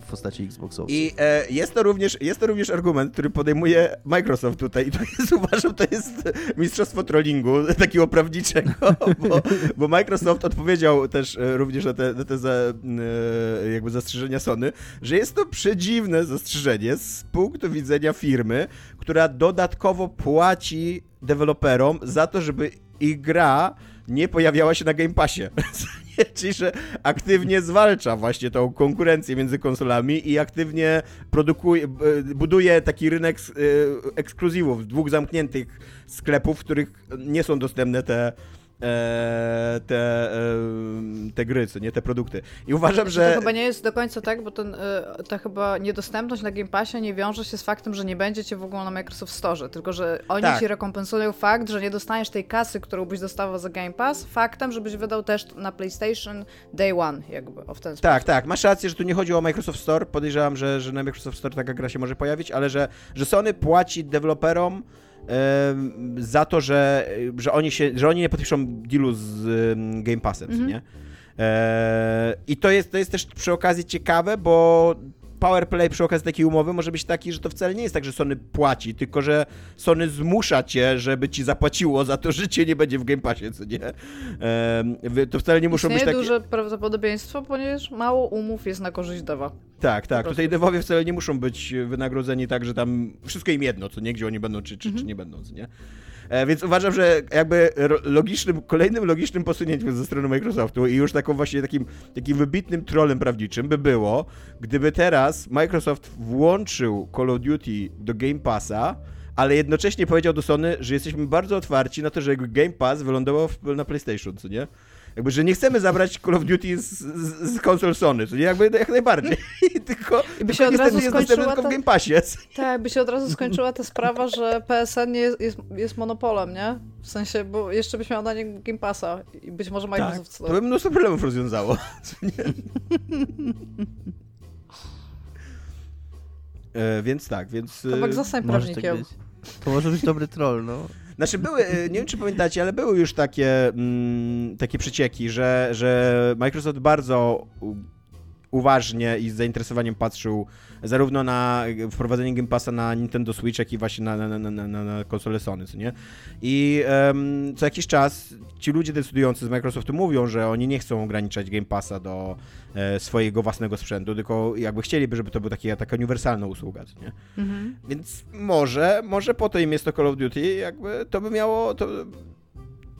w postaci Xboxowców. I e, jest, to również, jest to również argument, który podejmuje Microsoft tutaj i to jest, uważam, to jest mistrzostwo trollingu takiego prawniczego, bo, bo Microsoft odpowiedział też e, również na te, na te za, e, jakby zastrzeżenia Sony, że jest to przedziwne zastrzeżenie z punktu widzenia firmy, która dodatkowo płaci deweloperom za to, żeby ich gra nie pojawiała się na Game Passie. Czyli, że aktywnie zwalcza właśnie tą konkurencję między konsolami i aktywnie produkuje, buduje taki rynek e, ekskluzywów, dwóch zamkniętych sklepów, w których nie są dostępne te te, e, te gry, co nie te produkty. I uważam, To że chyba nie jest do końca tak, bo ten, y, ta chyba niedostępność na Game Passie nie wiąże się z faktem, że nie będziecie w ogóle na Microsoft Store, tylko że oni Tak. ci rekompensują fakt, że nie dostaniesz tej kasy, którą byś dostawał za Game Pass, faktem, żebyś wydał też na PlayStation Day One, jakby, w ten sposób. Tak, tak, masz rację, że tu nie chodzi o Microsoft Store. Podejrzewam, że, że na Microsoft Store taka gra się może pojawić, ale że, że Sony płaci deweloperom za to, że, że, oni się, że oni nie podpiszą dealu z Game Passem, Mhm. nie? E, I to jest, to jest też przy okazji ciekawe, bo power play przy okazji takiej umowy może być taki, że to wcale nie jest tak, że Sony płaci, tylko że Sony zmusza cię, żeby ci zapłaciło za to, że cię nie będzie w Game Passie, co nie? Ehm, to wcale nie muszą Istnieje być takie... duże prawdopodobieństwo, ponieważ mało umów jest na korzyść dewa. Tak, tak. Tutaj devowie wcale nie muszą być wynagrodzeni tak, że tam wszystko im jedno, co nie, gdzie oni będą, czy, czy, Mhm. czy nie będą, co nie? E, więc uważam, że jakby logicznym, kolejnym logicznym posunięciem ze strony Microsoftu i już taką właśnie takim, takim wybitnym trolem prawniczym by było, gdyby teraz Microsoft włączył Call of Duty do Game Passa, ale jednocześnie powiedział do Sony, że jesteśmy bardzo otwarci na to, że Game Pass wylądował na PlayStation, co nie? Jakby, że nie chcemy zabrać Call of Duty z, z, z konsol Sony, nie? Jakby jak najbardziej. tylko, I by tylko się od niestety razu skończyła tylko w Game Passie. Tak, by się od razu skończyła ta sprawa, że PSN nie jest, jest, jest monopolem, nie? W sensie, bo jeszcze byś miał na nie Game Passa i być może Microsoft... Tak, to by mnóstwo problemów rozwiązało. E, więc tak, więc... e, Tomek, zostań Może tak prawnikiem. To może być dobry troll, no. Znaczy były, e, nie wiem czy pamiętacie, ale były już takie, mm, takie przecieki, że, że Microsoft bardzo uważnie i z zainteresowaniem patrzył zarówno na wprowadzenie Game Passa na Nintendo Switch, jak i właśnie na, na, na, na, na, konsolę Sony, co nie? I em, co jakiś czas ci ludzie decydujący z Microsoftu mówią, że oni nie chcą ograniczać Game Passa do e, swojego własnego sprzętu, tylko jakby chcieliby, żeby to była taka, taka uniwersalna usługa, co nie? Mhm. Więc może, może po to im jest to Call of Duty, jakby to by miało to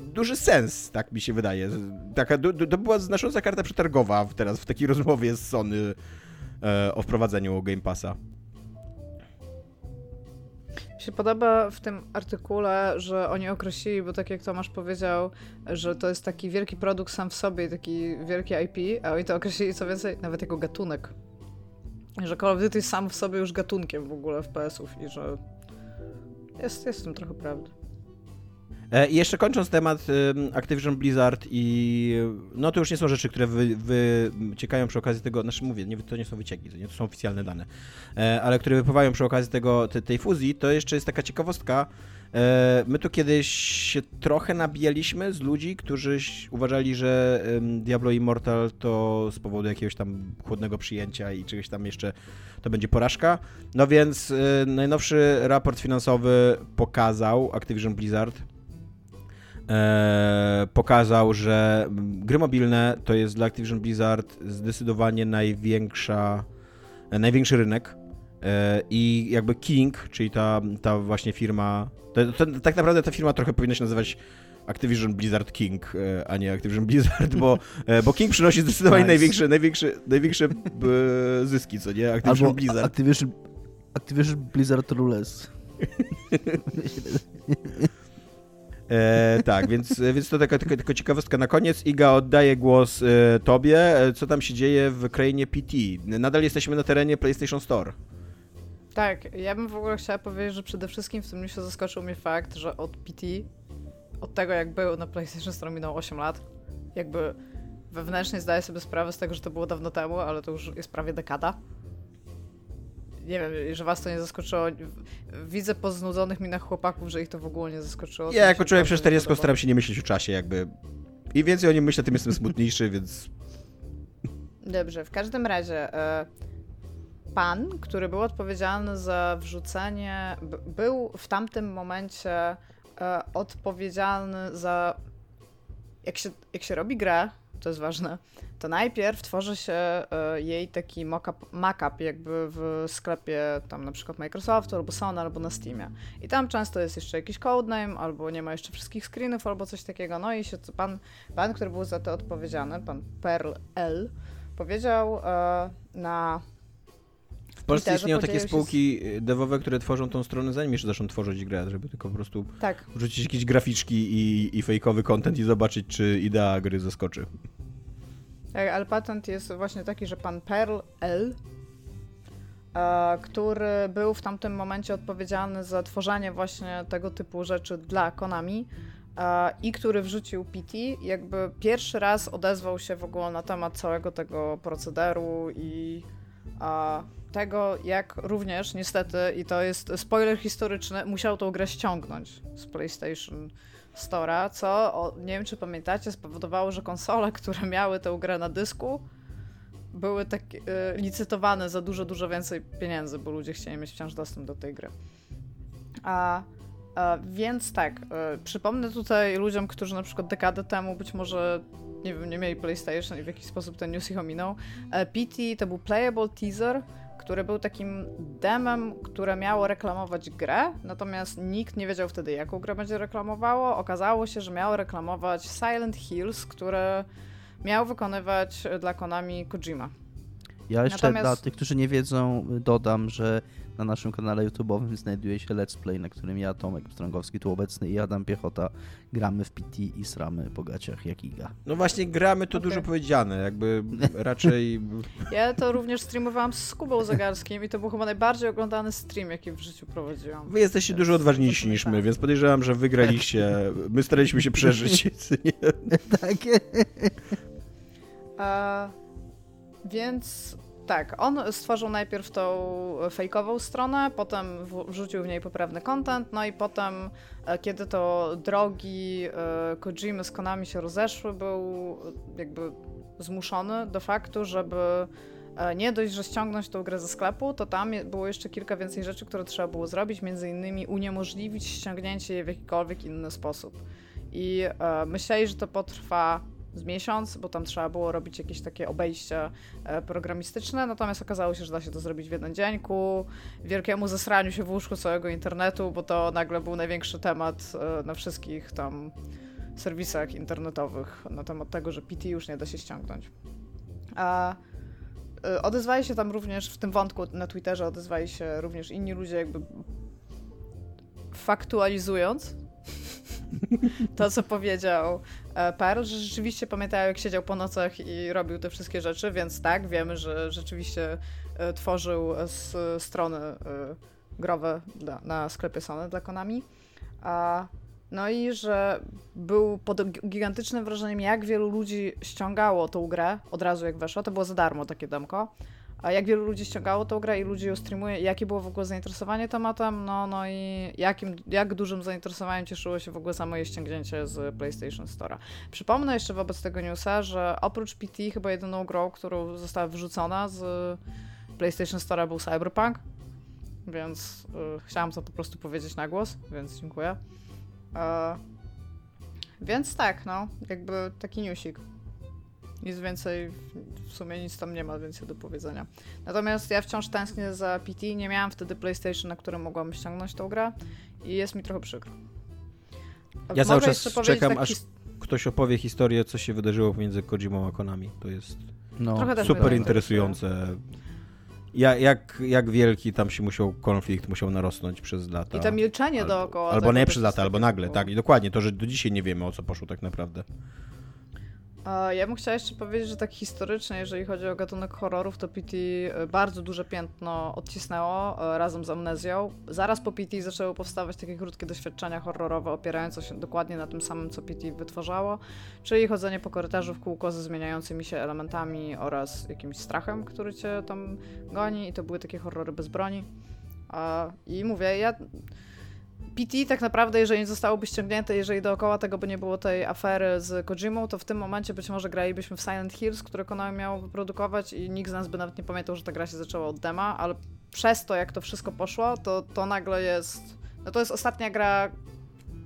duży sens, tak mi się wydaje. Taka, to była znacząca karta przetargowa teraz w takiej rozmowie z Sony e, o wprowadzeniu Game Passa. Mi się podoba w tym artykule, że oni określili, bo tak jak Tomasz powiedział, że to jest taki wielki produkt sam w sobie, taki wielki IP, a oni to określili co więcej nawet jako gatunek. Że Call of Duty jest sam w sobie już gatunkiem w ogóle FPS-ów i że jest, jest w tym trochę prawdy. E, I jeszcze kończąc temat Activision Blizzard i no to już nie są rzeczy, które wy, wyciekają przy okazji tego, znaczy mówię, nie, to nie są wycieki, to nie to są oficjalne dane, e, ale które wypływają przy okazji tego, te, tej fuzji, to jeszcze jest taka ciekawostka. E, my tu kiedyś się trochę nabijaliśmy z ludzi, którzy uważali, że Diablo Immortal to z powodu jakiegoś tam chłodnego przyjęcia i czegoś tam jeszcze to będzie porażka. No więc najnowszy raport finansowy pokazał Activision Blizzard, e, pokazał, że gry mobilne to jest dla Activision Blizzard zdecydowanie największa, e, największy rynek. E, I jakby King, czyli ta, ta właśnie firma, to, to, tak naprawdę ta firma trochę powinna się nazywać Activision Blizzard King, e, a nie Activision Blizzard, bo, bo King przynosi zdecydowanie Nice. największe, największe, największe zyski, co nie? Activision Albo Blizzard. Activision, Activision Blizzard Rules. E, tak, więc, więc to taka tylko, tylko ciekawostka na koniec. Iga, oddaję głos e, tobie. E, Co tam się dzieje w krainie PT? Nadal jesteśmy na terenie PlayStation Store. Tak, ja bym w ogóle chciała powiedzieć, że przede wszystkim w tym newsie zaskoczył mnie fakt, że od PT, od tego jak był na PlayStation Store minęło 8 lat, jakby wewnętrznie zdaję sobie sprawę z tego, że to było dawno temu, ale to już jest prawie dekada. Nie wiem, że was to nie zaskoczyło. Widzę po znudzonych minach chłopaków, że ich to w ogóle nie zaskoczyło. Ja jako człowiek przez nie 40 podoba. staram się nie myśleć o czasie, jakby. Im więcej o nim myślę, tym jestem smutniejszy, więc. Dobrze, w każdym razie e, pan, który był odpowiedzialny za wrzucenie, był w tamtym momencie e, odpowiedzialny za. Jak się, jak się robi grę, to jest ważne, to najpierw tworzy się e, jej taki mock-up, mock-up jakby w sklepie tam na przykład Microsoftu, albo Sony, albo na Steamie. I tam często jest jeszcze jakiś codename, albo nie ma jeszcze wszystkich screenów, albo coś takiego. No i się pan, pan, który był za to odpowiedzialny, pan Pearl L., powiedział e, na Polsce istnieją takie się z- spółki dewowe, które tworzą tą stronę, zanim jeszcze zaczną tworzyć grę, żeby tylko po prostu tak, wrzucić jakieś graficzki i, i fejkowy content i zobaczyć, czy idea gry zaskoczy. tak, ale patent jest właśnie taki, że pan Pearl L., e, który był w tamtym momencie odpowiedzialny za tworzenie właśnie tego typu rzeczy dla Konami e, i który wrzucił PT, jakby pierwszy raz odezwał się w ogóle na temat całego tego procederu i tego, jak również niestety, i to jest spoiler historyczny, musiał tą grę ściągnąć z PlayStation Store'a, co, o, nie wiem czy pamiętacie, spowodowało, że konsole, które miały tę grę na dysku, były tak e, licytowane za dużo, dużo więcej pieniędzy, bo ludzie chcieli mieć wciąż dostęp do tej gry. A, więc tak, e, przypomnę tutaj ludziom, którzy na przykład dekadę temu być może nie wiem, nie mieli PlayStation i w jakiś sposób ten news ich ominął. E, PT to był playable teaser, który był takim demem, które miało reklamować grę, natomiast nikt nie wiedział wtedy, jaką grę będzie reklamowało. Okazało się, że miało reklamować Silent Hills, które miał wykonywać dla Konami Kojima. Ja jeszcze Natomiast- dla tych, którzy nie wiedzą, dodam, że na naszym kanale YouTube'owym znajduje się Let's Play, na którym ja, Tomek Strągowski, tu obecny i Adam Piechota gramy w PT i sramy po gaciach jak iga. No właśnie, gramy to Okej. dużo powiedziane, jakby raczej... Ja to również streamowałam z Kubą Zagarskim i to był chyba najbardziej oglądany stream, jaki w życiu prowadziłam. Wy jesteście dużo odważniejsi niż my, więc podejrzewam, że wygraliście. My staraliśmy się przeżyć. tak. E, więc tak, on stworzył najpierw tą fejkową stronę, potem wrzucił w niej poprawny content, no i potem, e, kiedy to drogi e, Kojimy z Konami się rozeszły, był jakby zmuszony do faktu, żeby e, nie dość, że ściągnąć tą grę ze sklepu, to tam było jeszcze kilka więcej rzeczy, które trzeba było zrobić, między innymi uniemożliwić ściągnięcie jej w jakikolwiek inny sposób. I myśleli, że to potrwa z miesiąc, bo tam trzeba było robić jakieś takie obejście e, programistyczne, natomiast okazało się, że da się to zrobić w jeden dzień ku wielkiemu zesraniu się w łóżku całego internetu, bo to nagle był największy temat e, na wszystkich tam serwisach internetowych na temat tego, że PT już nie da się ściągnąć. A e, odezwali się tam również w tym wątku na Twitterze odezwali się również inni ludzie jakby faktualizując to, co powiedział e, Pearl, że rzeczywiście pamiętają, jak siedział po nocach i robił te wszystkie rzeczy, więc tak, wiemy, że rzeczywiście e, tworzył z strony e, growe na sklepie Sony dla Konami. A, no i że był pod gi- gigantycznym wrażeniem, jak wielu ludzi ściągało tą grę od razu jak weszła. To było za darmo takie demko. A jak wielu ludzi ściągało tą grę i ludzi ją streamuje, jakie było w ogóle zainteresowanie tematem, no, no i jakim, jak dużym zainteresowaniem cieszyło się w ogóle samo jej ściągnięcie z PlayStation Store'a. Przypomnę jeszcze wobec tego newsa, że oprócz PT chyba jedyną grą, którą została wyrzucona z PlayStation Store'a był Cyberpunk, więc y, chciałam to po prostu powiedzieć na głos, więc dziękuję. E, więc tak, no, jakby taki newsik. Nic więcej, w- sumie nic tam nie ma więcej do powiedzenia. Natomiast ja wciąż tęsknię za PT, nie miałam wtedy PlayStation, na którym mogłam ściągnąć tą grę i jest mi trochę przykro. Ja cały czas czekam, tak aż his- Ktoś opowie historię, co się wydarzyło pomiędzy Kojimą a Konami. To jest No, mnie super interesujące. Ja, jak, jak wielki tam się musiał konflikt musiał narosnąć przez lata. I to milczenie albo, dookoła. Albo nie przez lata, albo nagle, tak. I dokładnie, to, że do dzisiaj nie wiemy o co poszło tak naprawdę. Ja bym chciała jeszcze powiedzieć, że tak historycznie, jeżeli chodzi o gatunek horrorów, to PT e, bardzo duże piętno odcisnęło e, razem z Amnezją. Zaraz po PT zaczęły powstawać takie krótkie doświadczenia horrorowe, opierające się dokładnie na tym samym, co PT wytworzało, czyli chodzenie po korytarzu w kółko ze zmieniającymi się elementami oraz jakimś strachem, który cię tam goni i to były takie horrory bez broni. I mówię, ja... PT tak naprawdę, jeżeli nie zostałoby ściągnięte, jeżeli dookoła tego by nie było tej afery z Kojimą, to w tym momencie być może gralibyśmy w Silent Hills, które Konami miało wyprodukować i nikt z nas by nawet nie pamiętał, że ta gra się zaczęła od dema, ale przez to, jak to wszystko poszło, to, to nagle jest... No to jest ostatnia gra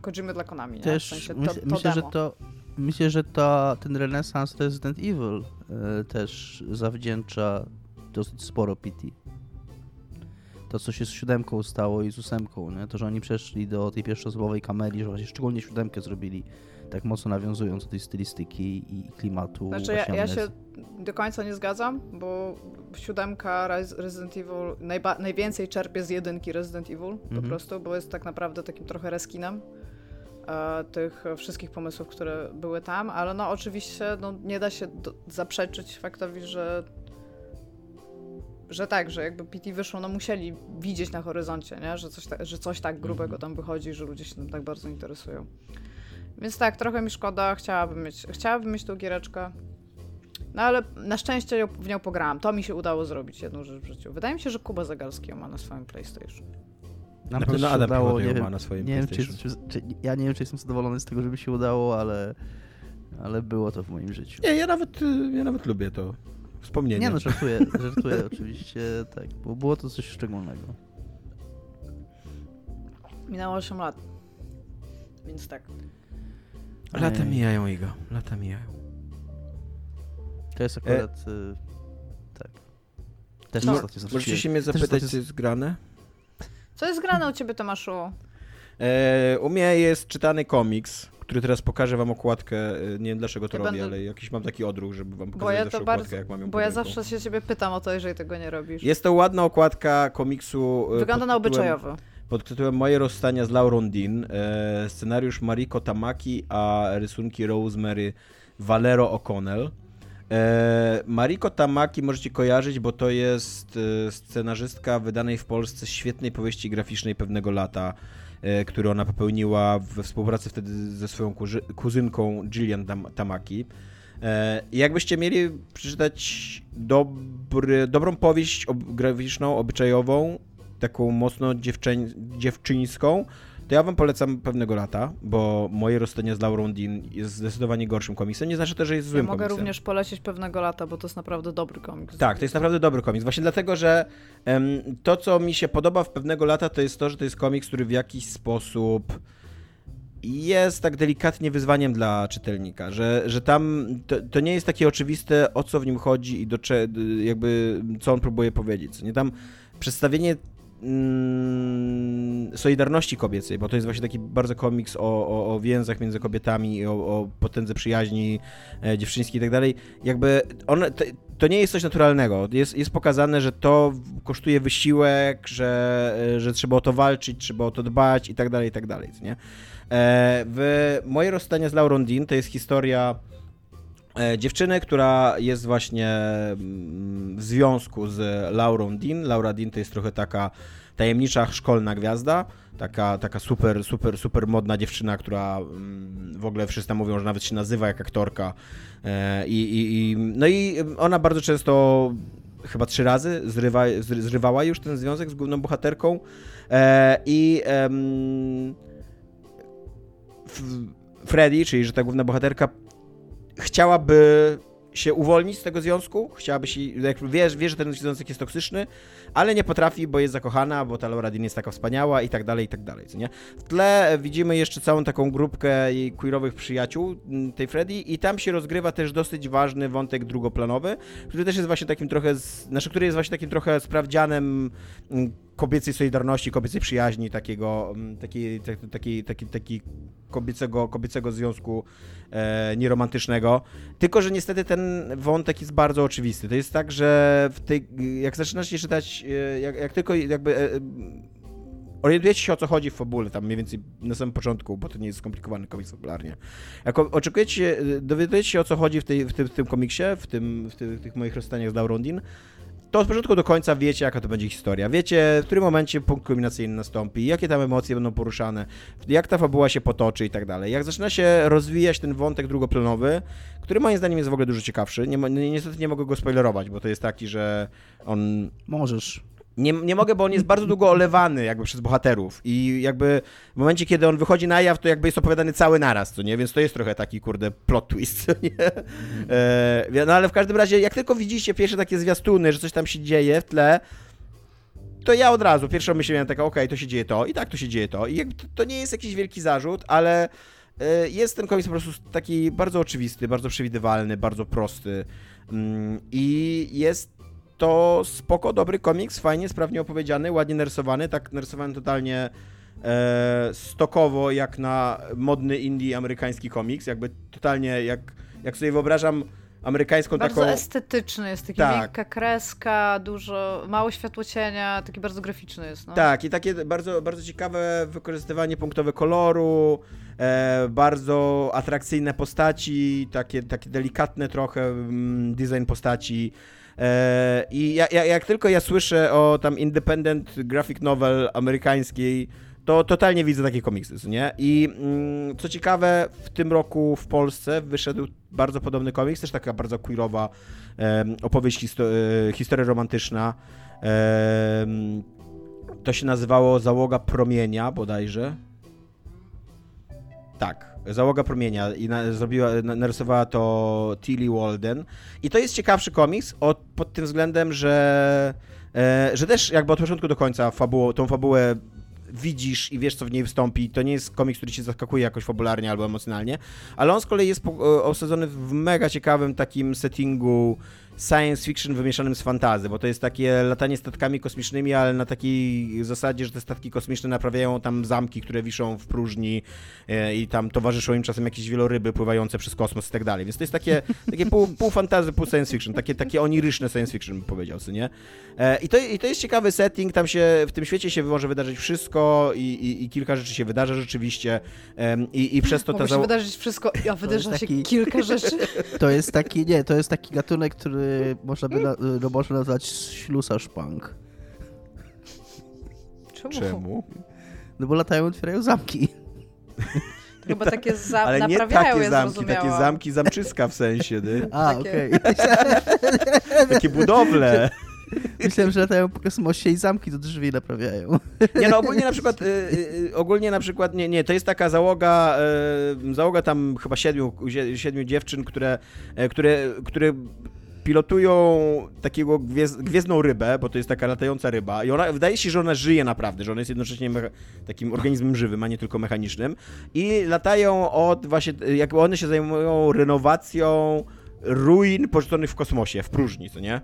Kojimy dla Konami, nie? też w sensie to, myśl, to myślę, że demo. to myślę, że ta, ten renesans Resident Evil e, też zawdzięcza dosyć sporo PT. To, co się z siódemką stało i z ósemką, nie? to, że oni przeszli do tej pierwszoosobowej kamery, że właśnie szczególnie siódemkę zrobili, tak mocno nawiązując do tej stylistyki i, klimatu. Znaczy, ja, ja się do końca nie zgadzam, bo siódemka Res- Resident Evil najwięcej czerpie z jedynki Resident Evil, po Mhm. prostu, bo jest tak naprawdę takim trochę reskinem e, tych wszystkich pomysłów, które były tam, ale no oczywiście no, nie da się zaprzeczyć faktowi, że że tak, że jakby PT wyszło, no musieli widzieć na horyzoncie, nie? Że, coś ta, że coś tak grubego Mhm. tam wychodzi, że ludzie się tym tak bardzo interesują. Więc tak, trochę mi szkoda, chciałabym mieć, chciałabym mieć tą giereczkę. No ale na szczęście w nią pograłam. To mi się udało zrobić jedną rzecz w życiu. Wydaje mi się, że Kuba Zagalski ją ma na swoim PlayStation. Nam Na pewno Adam udało, nie ma wiem, na swoim nie wiem, czy, PlayStation. czy, czy, ja nie wiem, czy jestem zadowolony z tego, żeby się udało, ale, ale było to w moim życiu. Nie, ja nawet, y, ja nawet lubię to wspomnienie. Nie no, żartuję, żartuję oczywiście, tak, bo było to coś szczególnego. Minęło 8 lat. Więc tak. Lata Ej. mijają, Igo. Lata mijają. To jest akurat, y, tak. Też No, ostatnio Możecie zobaczyłem. się mnie zapytać, co jest grane? Co jest grane u ciebie, Tomaszu? E, u mnie jest czytany komiks, który teraz pokażę wam okładkę. e, Nie wiem dlaczego to Ja robię, będę- ale jakiś mam taki odruch, żeby wam Bo pokazać ja zawsze okładkę, bardzo. jak mam ją Bo ja zawsze się ciebie pytam o to, jeżeli tego nie robisz. Jest to ładna okładka komiksu. e, Wygląda pod na tytułem- obyczajowy. Pod tytułem Moje rozstania z Laurą Dean. E, scenariusz Mariko Tamaki, a rysunki Rosemary Valero O'Connell. E, Mariko Tamaki możecie kojarzyć, bo to jest scenarzystka wydanej w Polsce świetnej powieści graficznej pewnego lata, e, którą ona popełniła we współpracy wtedy ze swoją kuzynką Gillian Tam- Tamaki. E, jakbyście mieli przeczytać dobry, dobrą powieść graficzną, obyczajową, taką mocno dziewczę, dziewczyńską, to ja wam polecam pewnego lata, bo moje rozstanie z Laurą Dean jest zdecydowanie gorszym komiksem. Nie znaczy też, że jest Ja złym mogę komiksem. również polecieć pewnego lata, bo to jest naprawdę dobry komiks. Tak, to jest naprawdę dobry komiks. Właśnie dlatego, że em, to, co mi się podoba w pewnego lata, to jest to, że to jest komiks, który w jakiś sposób jest tak delikatnie wyzwaniem dla czytelnika, że, że tam to, to nie jest takie oczywiste, o co w nim chodzi i do jakby co on próbuje powiedzieć. Nie tam przedstawienie mm, solidarności kobiecej, bo to jest właśnie taki bardzo komiks o, o, o więzach między kobietami, o, o potędze przyjaźni e, dziewczyńskiej i tak dalej. Jakby on, to, to nie jest coś naturalnego. Jest, jest pokazane, że to kosztuje wysiłek, że, e, że trzeba o to walczyć, trzeba o to dbać i tak dalej, i tak dalej, nie? E, w Moje rozstanie z Laurą Dean to jest historia dziewczyny, która jest właśnie mm, w związku z Laurą Dean. Laura Dean to jest trochę taka tajemnicza szkolna gwiazda, taka, taka super, super, super modna dziewczyna, która mm, w ogóle wszyscy mówią, że nawet się nazywa jak aktorka. E, i, i, i, no i ona bardzo często, chyba trzy razy, zrywa, zry- zrywała już ten związek z główną bohaterką. E, I Freddy, czyli że ta główna bohaterka, chciałaby się uwolnić z tego związku, chciałaby się, jak wie, wie, że ten związek jest toksyczny, ale nie potrafi, bo jest zakochana, bo ta Laura Dean jest taka wspaniała i tak dalej, i tak dalej, co nie? W tle widzimy jeszcze całą taką grupkę queerowych przyjaciół m, tej Freddy i tam się rozgrywa też dosyć ważny wątek drugoplanowy, który też jest właśnie takim trochę, znaczy, który jest właśnie takim trochę sprawdzianem m, kobiecej solidarności, kobiecej przyjaźni, takiego, m, takiej, taki, taki, taki, taki kobiecego, kobiecego związku e, nieromantycznego. Tylko, że niestety ten wątek jest bardzo oczywisty. To jest tak, że w tej, jak zaczynasz się czytać, e, jak, jak tylko jakby e, e, orientujecie się o co chodzi w fabule, tam mniej więcej na samym początku, bo to nie jest skomplikowany komiks fabularnie. Jak oczekujecie, e, dowiadujecie się o co chodzi w, tej, w, tym, w tym komiksie, w, tym, w, ty, w tych moich rozstaniach z Dean, to od początku do końca wiecie, jaka to będzie historia. Wiecie, w którym momencie punkt kulminacyjny nastąpi, jakie tam emocje będą poruszane, jak ta fabuła się potoczy i tak dalej. Jak zaczyna się rozwijać ten wątek drugoplanowy, który moim zdaniem jest w ogóle dużo ciekawszy. Nie, niestety nie mogę go spoilerować, bo to jest taki, że on Możesz. Nie, nie mogę, bo on jest bardzo długo olewany jakby przez bohaterów i jakby w momencie, kiedy on wychodzi na jaw, to jakby jest opowiadany cały naraz, co nie? Więc to jest trochę taki, kurde, plot twist, co nie? E, no ale w każdym razie, jak tylko widzicie pierwsze takie zwiastuny, że coś tam się dzieje w tle, to ja od razu, pierwszą myśl miałem taka, okej, to się dzieje to i tak to się dzieje to i to, to nie jest jakiś wielki zarzut, ale e, jest ten komiks po prostu taki bardzo oczywisty, bardzo przewidywalny, bardzo prosty mm, i jest to spoko, dobry komiks, fajnie, sprawnie opowiedziany, ładnie narysowany, tak narysowany totalnie e, stokowo, jak na modny indie amerykański komiks, jakby totalnie jak, jak sobie wyobrażam amerykańską Bardzo taką... estetyczny jest, taki Tak. miękka kreska, dużo, mało światło cienia, taki bardzo graficzny jest, no. Tak, i takie bardzo, bardzo ciekawe wykorzystywanie punktowe koloru, e, bardzo atrakcyjne postaci, takie, takie delikatne trochę mm, design postaci. E, I ja, ja, jak tylko ja słyszę o tam independent graphic novel amerykańskiej, to totalnie widzę takie komiksy, nie? I mm, co ciekawe, w tym roku w Polsce wyszedł bardzo podobny komiks, też taka bardzo queerowa em, opowieść, histo- e, historia romantyczna. To się nazywało Załoga Promienia bodajże. Tak, Załoga Promienia i na, zrobiła, na, narysowała to Tilly Walden. I to jest ciekawszy komiks od, pod tym względem, że, e, że też jakby od początku do końca fabuło, tą fabułę widzisz i wiesz, co w niej wystąpi. To nie jest komiks, który cię zaskakuje jakoś fabularnie albo emocjonalnie, ale on z kolei jest po, e, osadzony w mega ciekawym takim settingu science fiction wymieszanym z fantazy, bo to jest takie latanie statkami kosmicznymi, ale na takiej zasadzie, że te statki kosmiczne naprawiają tam zamki, które wiszą w próżni e, i tam towarzyszą im czasem jakieś wieloryby pływające przez kosmos i tak dalej. Więc to jest takie, takie pół, pół fantazy, pół science fiction, takie, takie oniryczne science fiction, bym powiedział, co nie? E, I to, I to jest ciekawy setting, tam się, w tym świecie się może wydarzyć wszystko i, i, i kilka rzeczy się wydarza rzeczywiście i, i przez to ta Może się zało- wydarzyć wszystko, a wydarza się taki- kilka rzeczy. To jest taki, nie, to jest taki gatunek, który można by na, no, można nazwać ślusarz punk. Czemu? Czemu? No bo latają i otwierają zamki. Chyba takie za... Ale nie naprawiają, takie zamki, takie zamki zamczyska w sensie, nie? A, Takie- okej. takie budowle. Myślałem, że latają po kosmosie i zamki do drzwi naprawiają. Nie no, ogólnie na przykład, y, y, ogólnie na przykład, nie, nie, to jest taka załoga, y, załoga tam chyba siedmiu, sie- siedmiu dziewczyn, które, które, które pilotują takiego gwiez, gwiezdną rybę, bo to jest taka latająca ryba i ona, wydaje się, że ona żyje naprawdę, że ona jest jednocześnie takim organizmem żywym, a nie tylko mechanicznym i latają od właśnie, jakby one się zajmują renowacją ruin porzuconych w kosmosie, w próżni, co nie? E,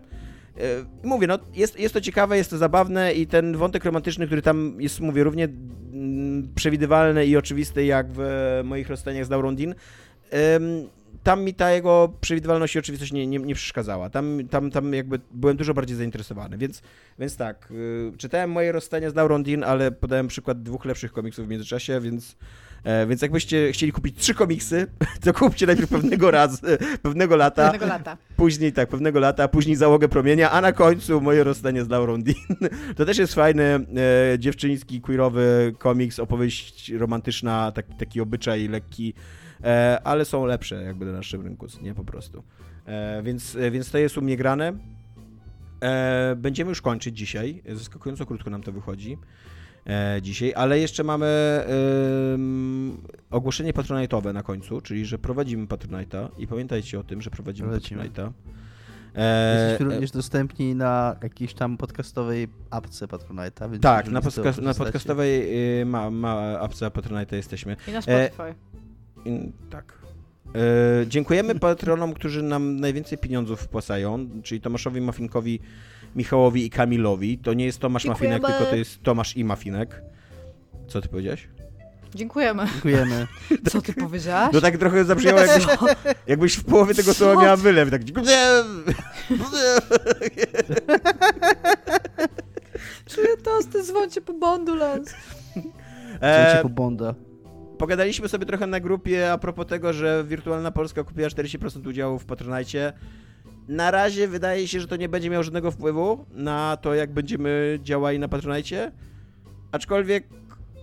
Mówię, no jest, jest to ciekawe, jest to zabawne i ten wątek romantyczny, który tam jest, mówię, równie mm, przewidywalny i oczywisty jak w moich rozstaniach z em, tam mi ta jego przewidywalność i oczywistość nie, nie, nie przeszkadzała. Tam, tam, tam jakby byłem dużo bardziej zainteresowany, więc, więc tak, y, czytałem moje rozstania z Laurą Dean, ale podałem przykład dwóch lepszych komiksów w międzyczasie, więc E, więc jakbyście chcieli kupić trzy komiksy, to kupcie najpierw pewnego razu, pewnego lata, Jednego lata. później tak, pewnego lata, później załogę promienia, a na końcu moje rozstanie z Laurą Dean. To też jest fajny e, dziewczyński, queerowy komiks, opowieść romantyczna, tak, taki obyczaj lekki, e, ale są lepsze jakby na naszym rynku, nie po prostu. E, więc, e, więc to jest u mnie grane. E, będziemy już kończyć dzisiaj. Zaskakująco krótko nam to wychodzi e, dzisiaj, ale jeszcze mamy ogłoszenie patronajtowe na końcu, czyli że prowadzimy Patronite'a i pamiętajcie o tym, że prowadzimy Prowadzimy. Patronite'a. E, Jesteśmy e, również dostępni na jakiejś tam podcastowej apce Patronite'a. Więc tak, na, podca- na podcastowej y, ma, ma apce Patronite'a jesteśmy. I na Spotify. I- Tak. E, dziękujemy patronom, którzy nam najwięcej pieniądzów wpłacają, czyli Tomaszowi Mafinkowi, Michałowi i Kamilowi. To nie jest Tomasz Dziękujemy. Mafinek, tylko to jest Tomasz i Mafinek. Co ty powiedziałeś? Dziękujemy. Dziękujemy. Co ty powiedziałaś? No tak trochę zabrzmiało, jakbyś, jakbyś w połowie tego słowa Co? miała wylew. Tak. dziękuję. Czuję tosty, dzwońcie po Bondulans. Słuchajcie E, po Bonda. Pogadaliśmy sobie trochę na grupie a propos tego, że Wirtualna Polska kupiła 40% udziału w Patronite. Na razie wydaje się, że to nie będzie miało żadnego wpływu na to, jak będziemy działali na Patronite. Aczkolwiek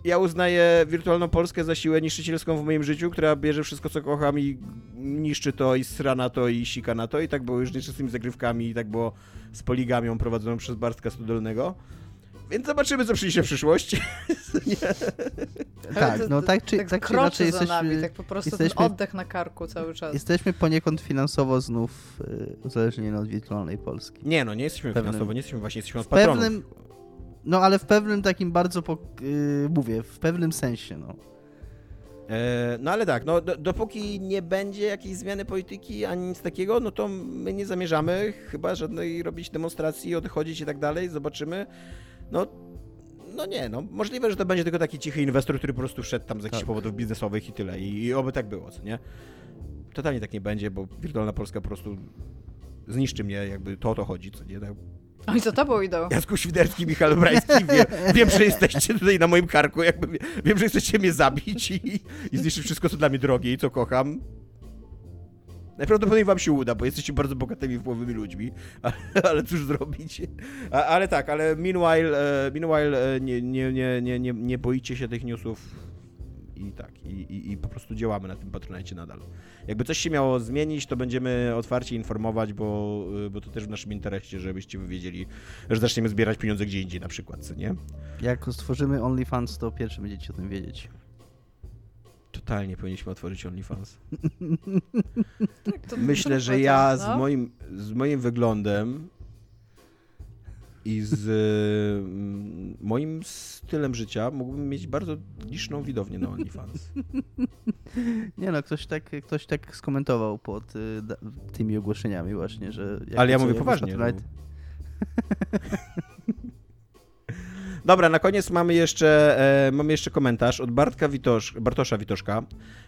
ja uznaję Wirtualną Polskę za siłę niszczycielską w moim życiu, która bierze wszystko, co kocham i niszczy to i sra na to i sika na to. I tak było już z tymi zagrywkami i tak było z poligamią prowadzoną przez Bartka Studolnego. Więc zobaczymy, co przyjdzie w przyszłości. Tak, no tak czy, tak, tak czy inaczej za nami, jesteśmy, tak po prostu jesteśmy- ten oddech na karku cały czas. jesteśmy poniekąd finansowo znów y, uzależnieni od wirtualnej Polski. Nie, no nie jesteśmy Pewnym- finansowo, nie jesteśmy właśnie, jesteśmy od W patronów. pewnym, no ale w pewnym takim bardzo, po, y, mówię, w pewnym sensie, no. E, no ale tak, no do, dopóki nie będzie jakiejś zmiany polityki ani nic takiego, no to my nie zamierzamy chyba żadnej robić demonstracji, odchodzić i tak dalej, zobaczymy. No, no nie, no możliwe, że to będzie tylko taki cichy inwestor, który po prostu wszedł tam z jakichś Tak. powodów biznesowych i tyle. I, I oby tak było, co nie? Totalnie tak nie będzie, bo Wirtualna Polska po prostu zniszczy mnie, jakby to o to chodzi, co nie? Tak. Oj, za tobą idą. Jacku Świderski, Michał Brański, wiem, wiem, że jesteście tutaj na moim karku, jakby wie- wiem, że chcecie mnie zabić i, i zniszczyć wszystko, co dla mnie drogie i co kocham. Najprawdopodobniej wam się uda, bo jesteście bardzo bogatymi wpływowymi ludźmi, ale, ale cóż zrobić. A, ale tak, ale meanwhile, e, meanwhile e, nie, nie, nie, nie, nie, nie boicie się tych newsów i tak, i, i, i po prostu działamy na tym Patronite nadal. Jakby coś się miało zmienić, to będziemy otwarcie informować, bo, y, bo to też w naszym interesie, żebyście wiedzieli, że zaczniemy zbierać pieniądze gdzie indziej na przykład, nie? Jak stworzymy OnlyFans, to pierwszy będziecie o tym wiedzieć. Totalnie powinniśmy otworzyć OnlyFans. Tak, to Myślę, że ja z no. moim, z moim wyglądem i z mm, moim stylem życia mógłbym mieć bardzo liczną widownię na OnlyFans. Nie no, ktoś tak, ktoś tak skomentował pod y, da, tymi ogłoszeniami właśnie, że... Ale ja mówię poważnie. wyszła No. Dobra, na koniec mamy jeszcze, e, mamy jeszcze komentarz od Bartka Witosz, Bartosza Witoszka,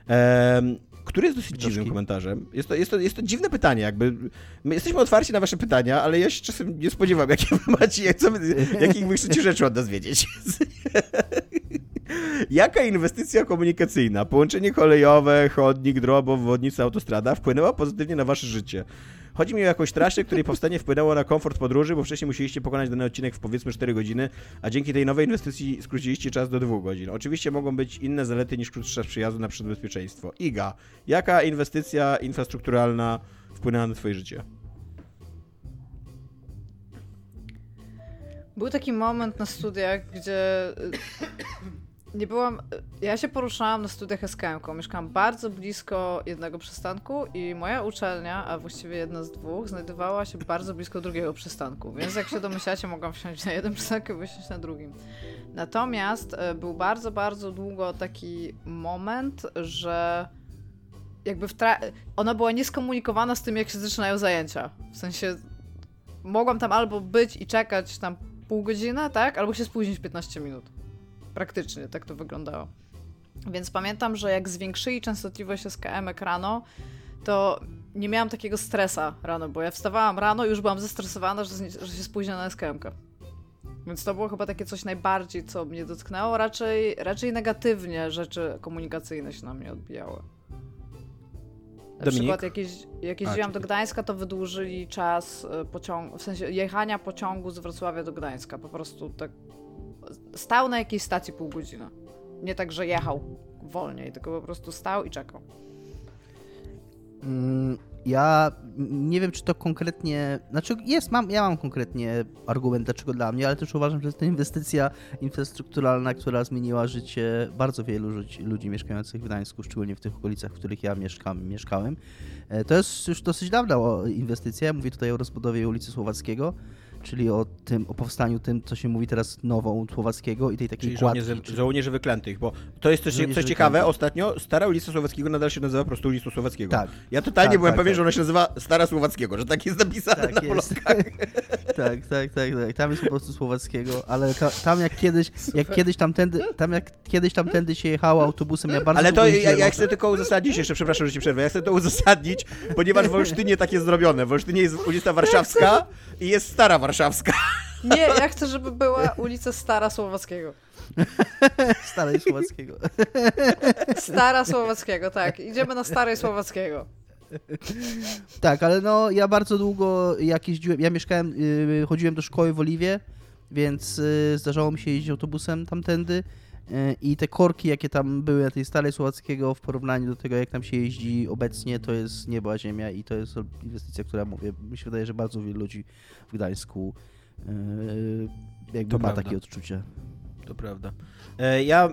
e, który jest dosyć Witoszki. dziwnym komentarzem. Jest to, jest, to, jest to dziwne pytanie, jakby. My jesteśmy otwarci na wasze pytania, ale ja się czasem nie spodziewam, jakie wy macie, jak, co jakich wy chcecie rzeczy od nas wiedzieć. Jaka inwestycja komunikacyjna, połączenie kolejowe, chodnik, drobo, obwodnica, autostrada wpłynęła pozytywnie na wasze życie? Chodzi mi o jakąś trasę, której powstanie wpłynęło na komfort podróży, bo wcześniej musieliście pokonać dany odcinek w powiedzmy 4 godziny, a dzięki tej nowej inwestycji skróciliście czas do 2 godzin. Oczywiście mogą być inne zalety niż krótszy czas przyjazdu na przykład bezpieczeństwo. Iga, jaka inwestycja infrastrukturalna wpłynęła na twoje życie? Był taki moment na studiach, gdzie nie byłam. Ja się poruszałam na studiach SKM-ką. Mieszkałam bardzo blisko jednego przystanku i moja uczelnia, a właściwie jedna z dwóch, znajdowała się bardzo blisko drugiego przystanku. Więc jak się domyślacie, mogłam wsiąść na jeden przystanek i wysiąść na drugim. Natomiast y, był bardzo, bardzo długo taki moment, że jakby w tra- ona była nieskomunikowana z tym, jak się zaczynają zajęcia. W sensie mogłam tam albo być i czekać tam pół godziny, tak? Albo się spóźnić 15 minut. Praktycznie tak to wyglądało. Więc pamiętam, że jak zwiększyli częstotliwość SKM rano, to nie miałam takiego stresa rano, bo ja wstawałam rano i już byłam zestresowana, że, że się spóźnię na SKM. -kę. Więc to było chyba takie coś najbardziej, co mnie dotknęło. Raczej, raczej negatywnie rzeczy komunikacyjne się na mnie odbijały. Na Dominik? przykład jak, jeździ, jak jeździłam do czekaj. Gdańska, to wydłużyli czas y, pociągu, w sensie jechania pociągu z Wrocławia do Gdańska. Po prostu tak stał na jakiejś stacji pół godziny. Nie tak, że jechał wolniej, tylko po prostu stał i czekał. Mm, Ja nie wiem, czy to konkretnie. Znaczy, jest, mam, ja mam konkretnie argument, dlaczego dla mnie, ale też uważam, że jest to inwestycja infrastrukturalna, która zmieniła życie bardzo wielu ludzi, mieszkających w Gdańsku, szczególnie w tych okolicach, w których ja mieszkam, mieszkałem. E, To jest już dosyć dawna inwestycja. Mówię tutaj o rozbudowie ulicy Słowackiego, czyli o tym, o powstaniu tym, co się mówi teraz nową Słowackiego i tej takiej Czyli kładki. żołnierzy, czy- żołnierzy wyklętych, bo to jest Żołnierzy coś ciekawe, ostatnio Stara ulica Słowackiego nadal się nazywa po prostu ulicą Słowackiego. Tak. Ja totalnie Tak, byłem tak, pewien, tak. że ona się nazywa Stara Słowackiego, że tak jest napisane Tak na jest. Tak, tak, tak, tak. Tam jest po prostu słowackiego, ale ta, tam jak kiedyś, jak kiedyś tamtędy, tam jak kiedyś tamtędy się jechało autobusem, ja bardzo Ale to ja, ja chcę tylko uzasadnić, jeszcze przepraszam, że ci przerwę, ja chcę to uzasadnić, ponieważ w Olsztynie tak jest zrobione. W Olsztynie jest ulica Warszawska i jest Stara Warszawska. Nie, ja chcę, żeby była ulica Stara Słowackiego. Starej Słowackiego. Stara Słowackiego, tak. Idziemy na Starej Słowackiego. Tak, ale no ja bardzo długo jak jeździłem, ja mieszkałem, yy, chodziłem do szkoły w Oliwie, więc yy, zdarzało mi się jeździć autobusem tamtędy i te korki, jakie tam były na tej Starej Słowackiego w porównaniu do tego, jak tam się jeździ obecnie, to jest niebo a ziemia i to jest inwestycja, która, mówię, mi się wydaje, że bardzo wielu ludzi w Gdańsku yy, jakby To ma prawda. takie odczucie. To prawda. E, Ja e,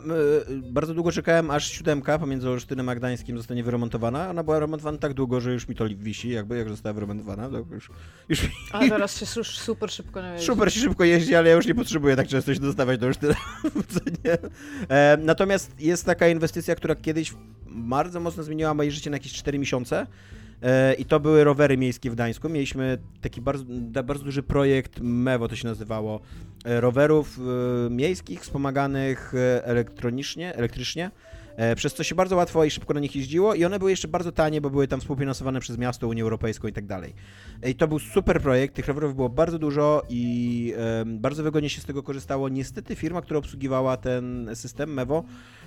bardzo długo czekałem, aż siódemka pomiędzy Olsztynem a Gdańskim zostanie wyremontowana. Ona była remontowana tak długo, że już mi to wisi, jakby jak została wyremontowana. To już, już A teraz się już super szybko jeździ. super się szybko jeździ, ale ja już nie potrzebuję tak często się dostawać do Olsztyna. E, Natomiast jest taka inwestycja, która kiedyś bardzo mocno zmieniła moje życie na jakieś 4 miesiące. E, I to były rowery miejskie w Gdańsku. Mieliśmy taki bardzo, bardzo duży projekt MEWO to się nazywało. e, Rowerów e, miejskich wspomaganych elektronicznie, elektrycznie. E, Przez co się bardzo łatwo i szybko na nich jeździło i one były jeszcze bardzo tanie, bo były tam współfinansowane przez miasto, Unię Europejską i tak dalej. I to był super projekt, tych rowerów było bardzo dużo i bardzo wygodnie się z tego korzystało. Niestety firma, która obsługiwała ten system MEWO,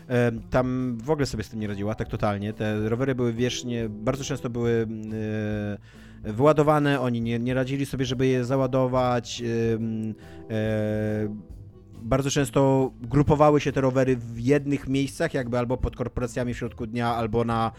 em, tam w ogóle sobie z tym nie radziła, tak totalnie. Te rowery były wiecznie, bardzo często były e, wyładowane, oni nie, nie radzili sobie, żeby je załadować. em, e, bardzo często grupowały się te rowery w jednych miejscach, jakby albo pod korporacjami w środku dnia, albo na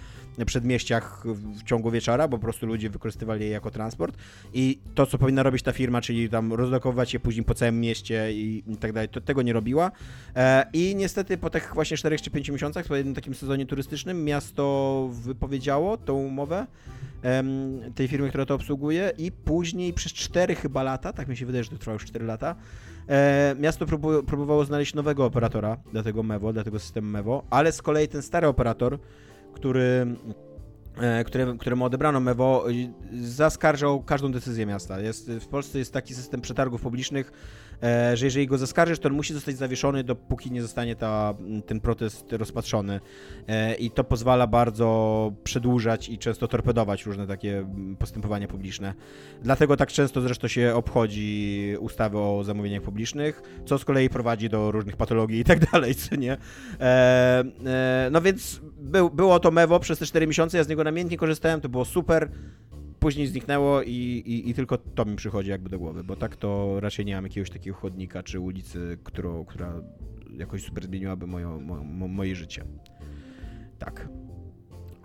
przedmieściach w ciągu wieczora, bo po prostu ludzie wykorzystywali je jako transport. I to, co powinna robić ta firma, czyli tam rozlokowywać je później po całym mieście i, tak dalej, to tego nie robiła. E, I niestety po tych właśnie 4 czy 5 miesiącach, po jednym takim sezonie turystycznym, miasto wypowiedziało tą umowę tej firmy, która to obsługuje i później przez 4 chyba lata, tak mi się wydaje, że to trwało już 4 lata, e, miasto próbowało znaleźć nowego operatora dla tego Mewo, dla tego systemu Mewo, ale z kolei ten stary operator, który e, które, któremu odebrano Mewo, zaskarżał każdą decyzję miasta. Jest, w Polsce jest taki system przetargów publicznych, że jeżeli go zaskarżysz, to on musi zostać zawieszony, dopóki nie zostanie ta, ten protest rozpatrzony. E, I to pozwala bardzo przedłużać i często torpedować różne takie postępowania publiczne. Dlatego tak często zresztą się obchodzi ustawy o zamówieniach publicznych, co z kolei prowadzi do różnych patologii i tak dalej, co nie? E, e, no więc był, było to Mewo przez te 4 miesiące, ja z niego namiętnie korzystałem, to było super. Później zniknęło i, i, i tylko to mi przychodzi jakby do głowy, bo tak to raczej nie mam jakiegoś takiego chodnika czy ulicy, którą, która jakoś super zmieniłaby moją, mo, mo, moje życie. Tak.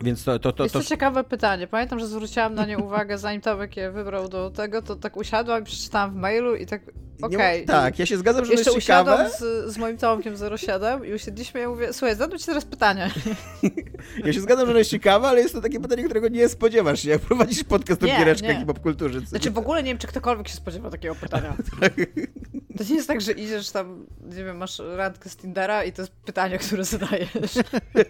Więc to, to, to, Jest to, ciekawe pytanie. Pamiętam, że zwróciłam na nie uwagę, zanim Tomek je wybrał do tego, to tak usiadłam i przeczytałam w mailu i tak, okej. ma- Tak, ja się zgadzam, że to Jeszcze jest ciekawe. z, z moim Tomkiem 07 i usiedliśmy i mówię, słuchaj, zadam ci teraz pytanie. Ja się zgadzam, że to jest ciekawe, ale jest to takie pytanie, którego nie spodziewasz się, jak prowadzisz podcast o Nie, giereczkach nie. i popkulturze. Znaczy w ogóle nie wiem, czy ktokolwiek się spodziewał takiego pytania. To nie jest tak, że idziesz tam, nie wiem, masz randkę z Tindera i to jest pytanie, które zadajesz.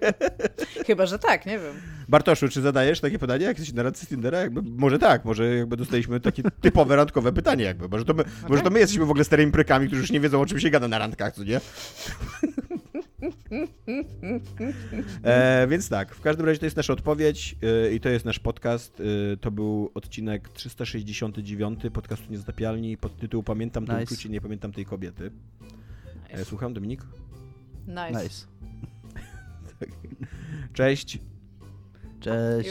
Chyba, że tak, nie wiem. Bartoszu, czy zadajesz takie pytanie, jak jesteś na randce z Tindera? Jakby, może tak, może jakby dostaliśmy takie typowe randkowe pytanie jakby. Może to my, może to my jesteśmy w ogóle starymi prykami, którzy już nie wiedzą, o czym się gada na randkach, co nie? e, więc tak, w każdym razie to jest nasza odpowiedź e, i to jest nasz podcast. E, to był odcinek 369 podcastu Niezatapialni pod tytuł Pamiętam to Nice. uczucie, nie pamiętam tej kobiety. E, słucham, Dominik? Nice. Nice. Cześć. Cześć.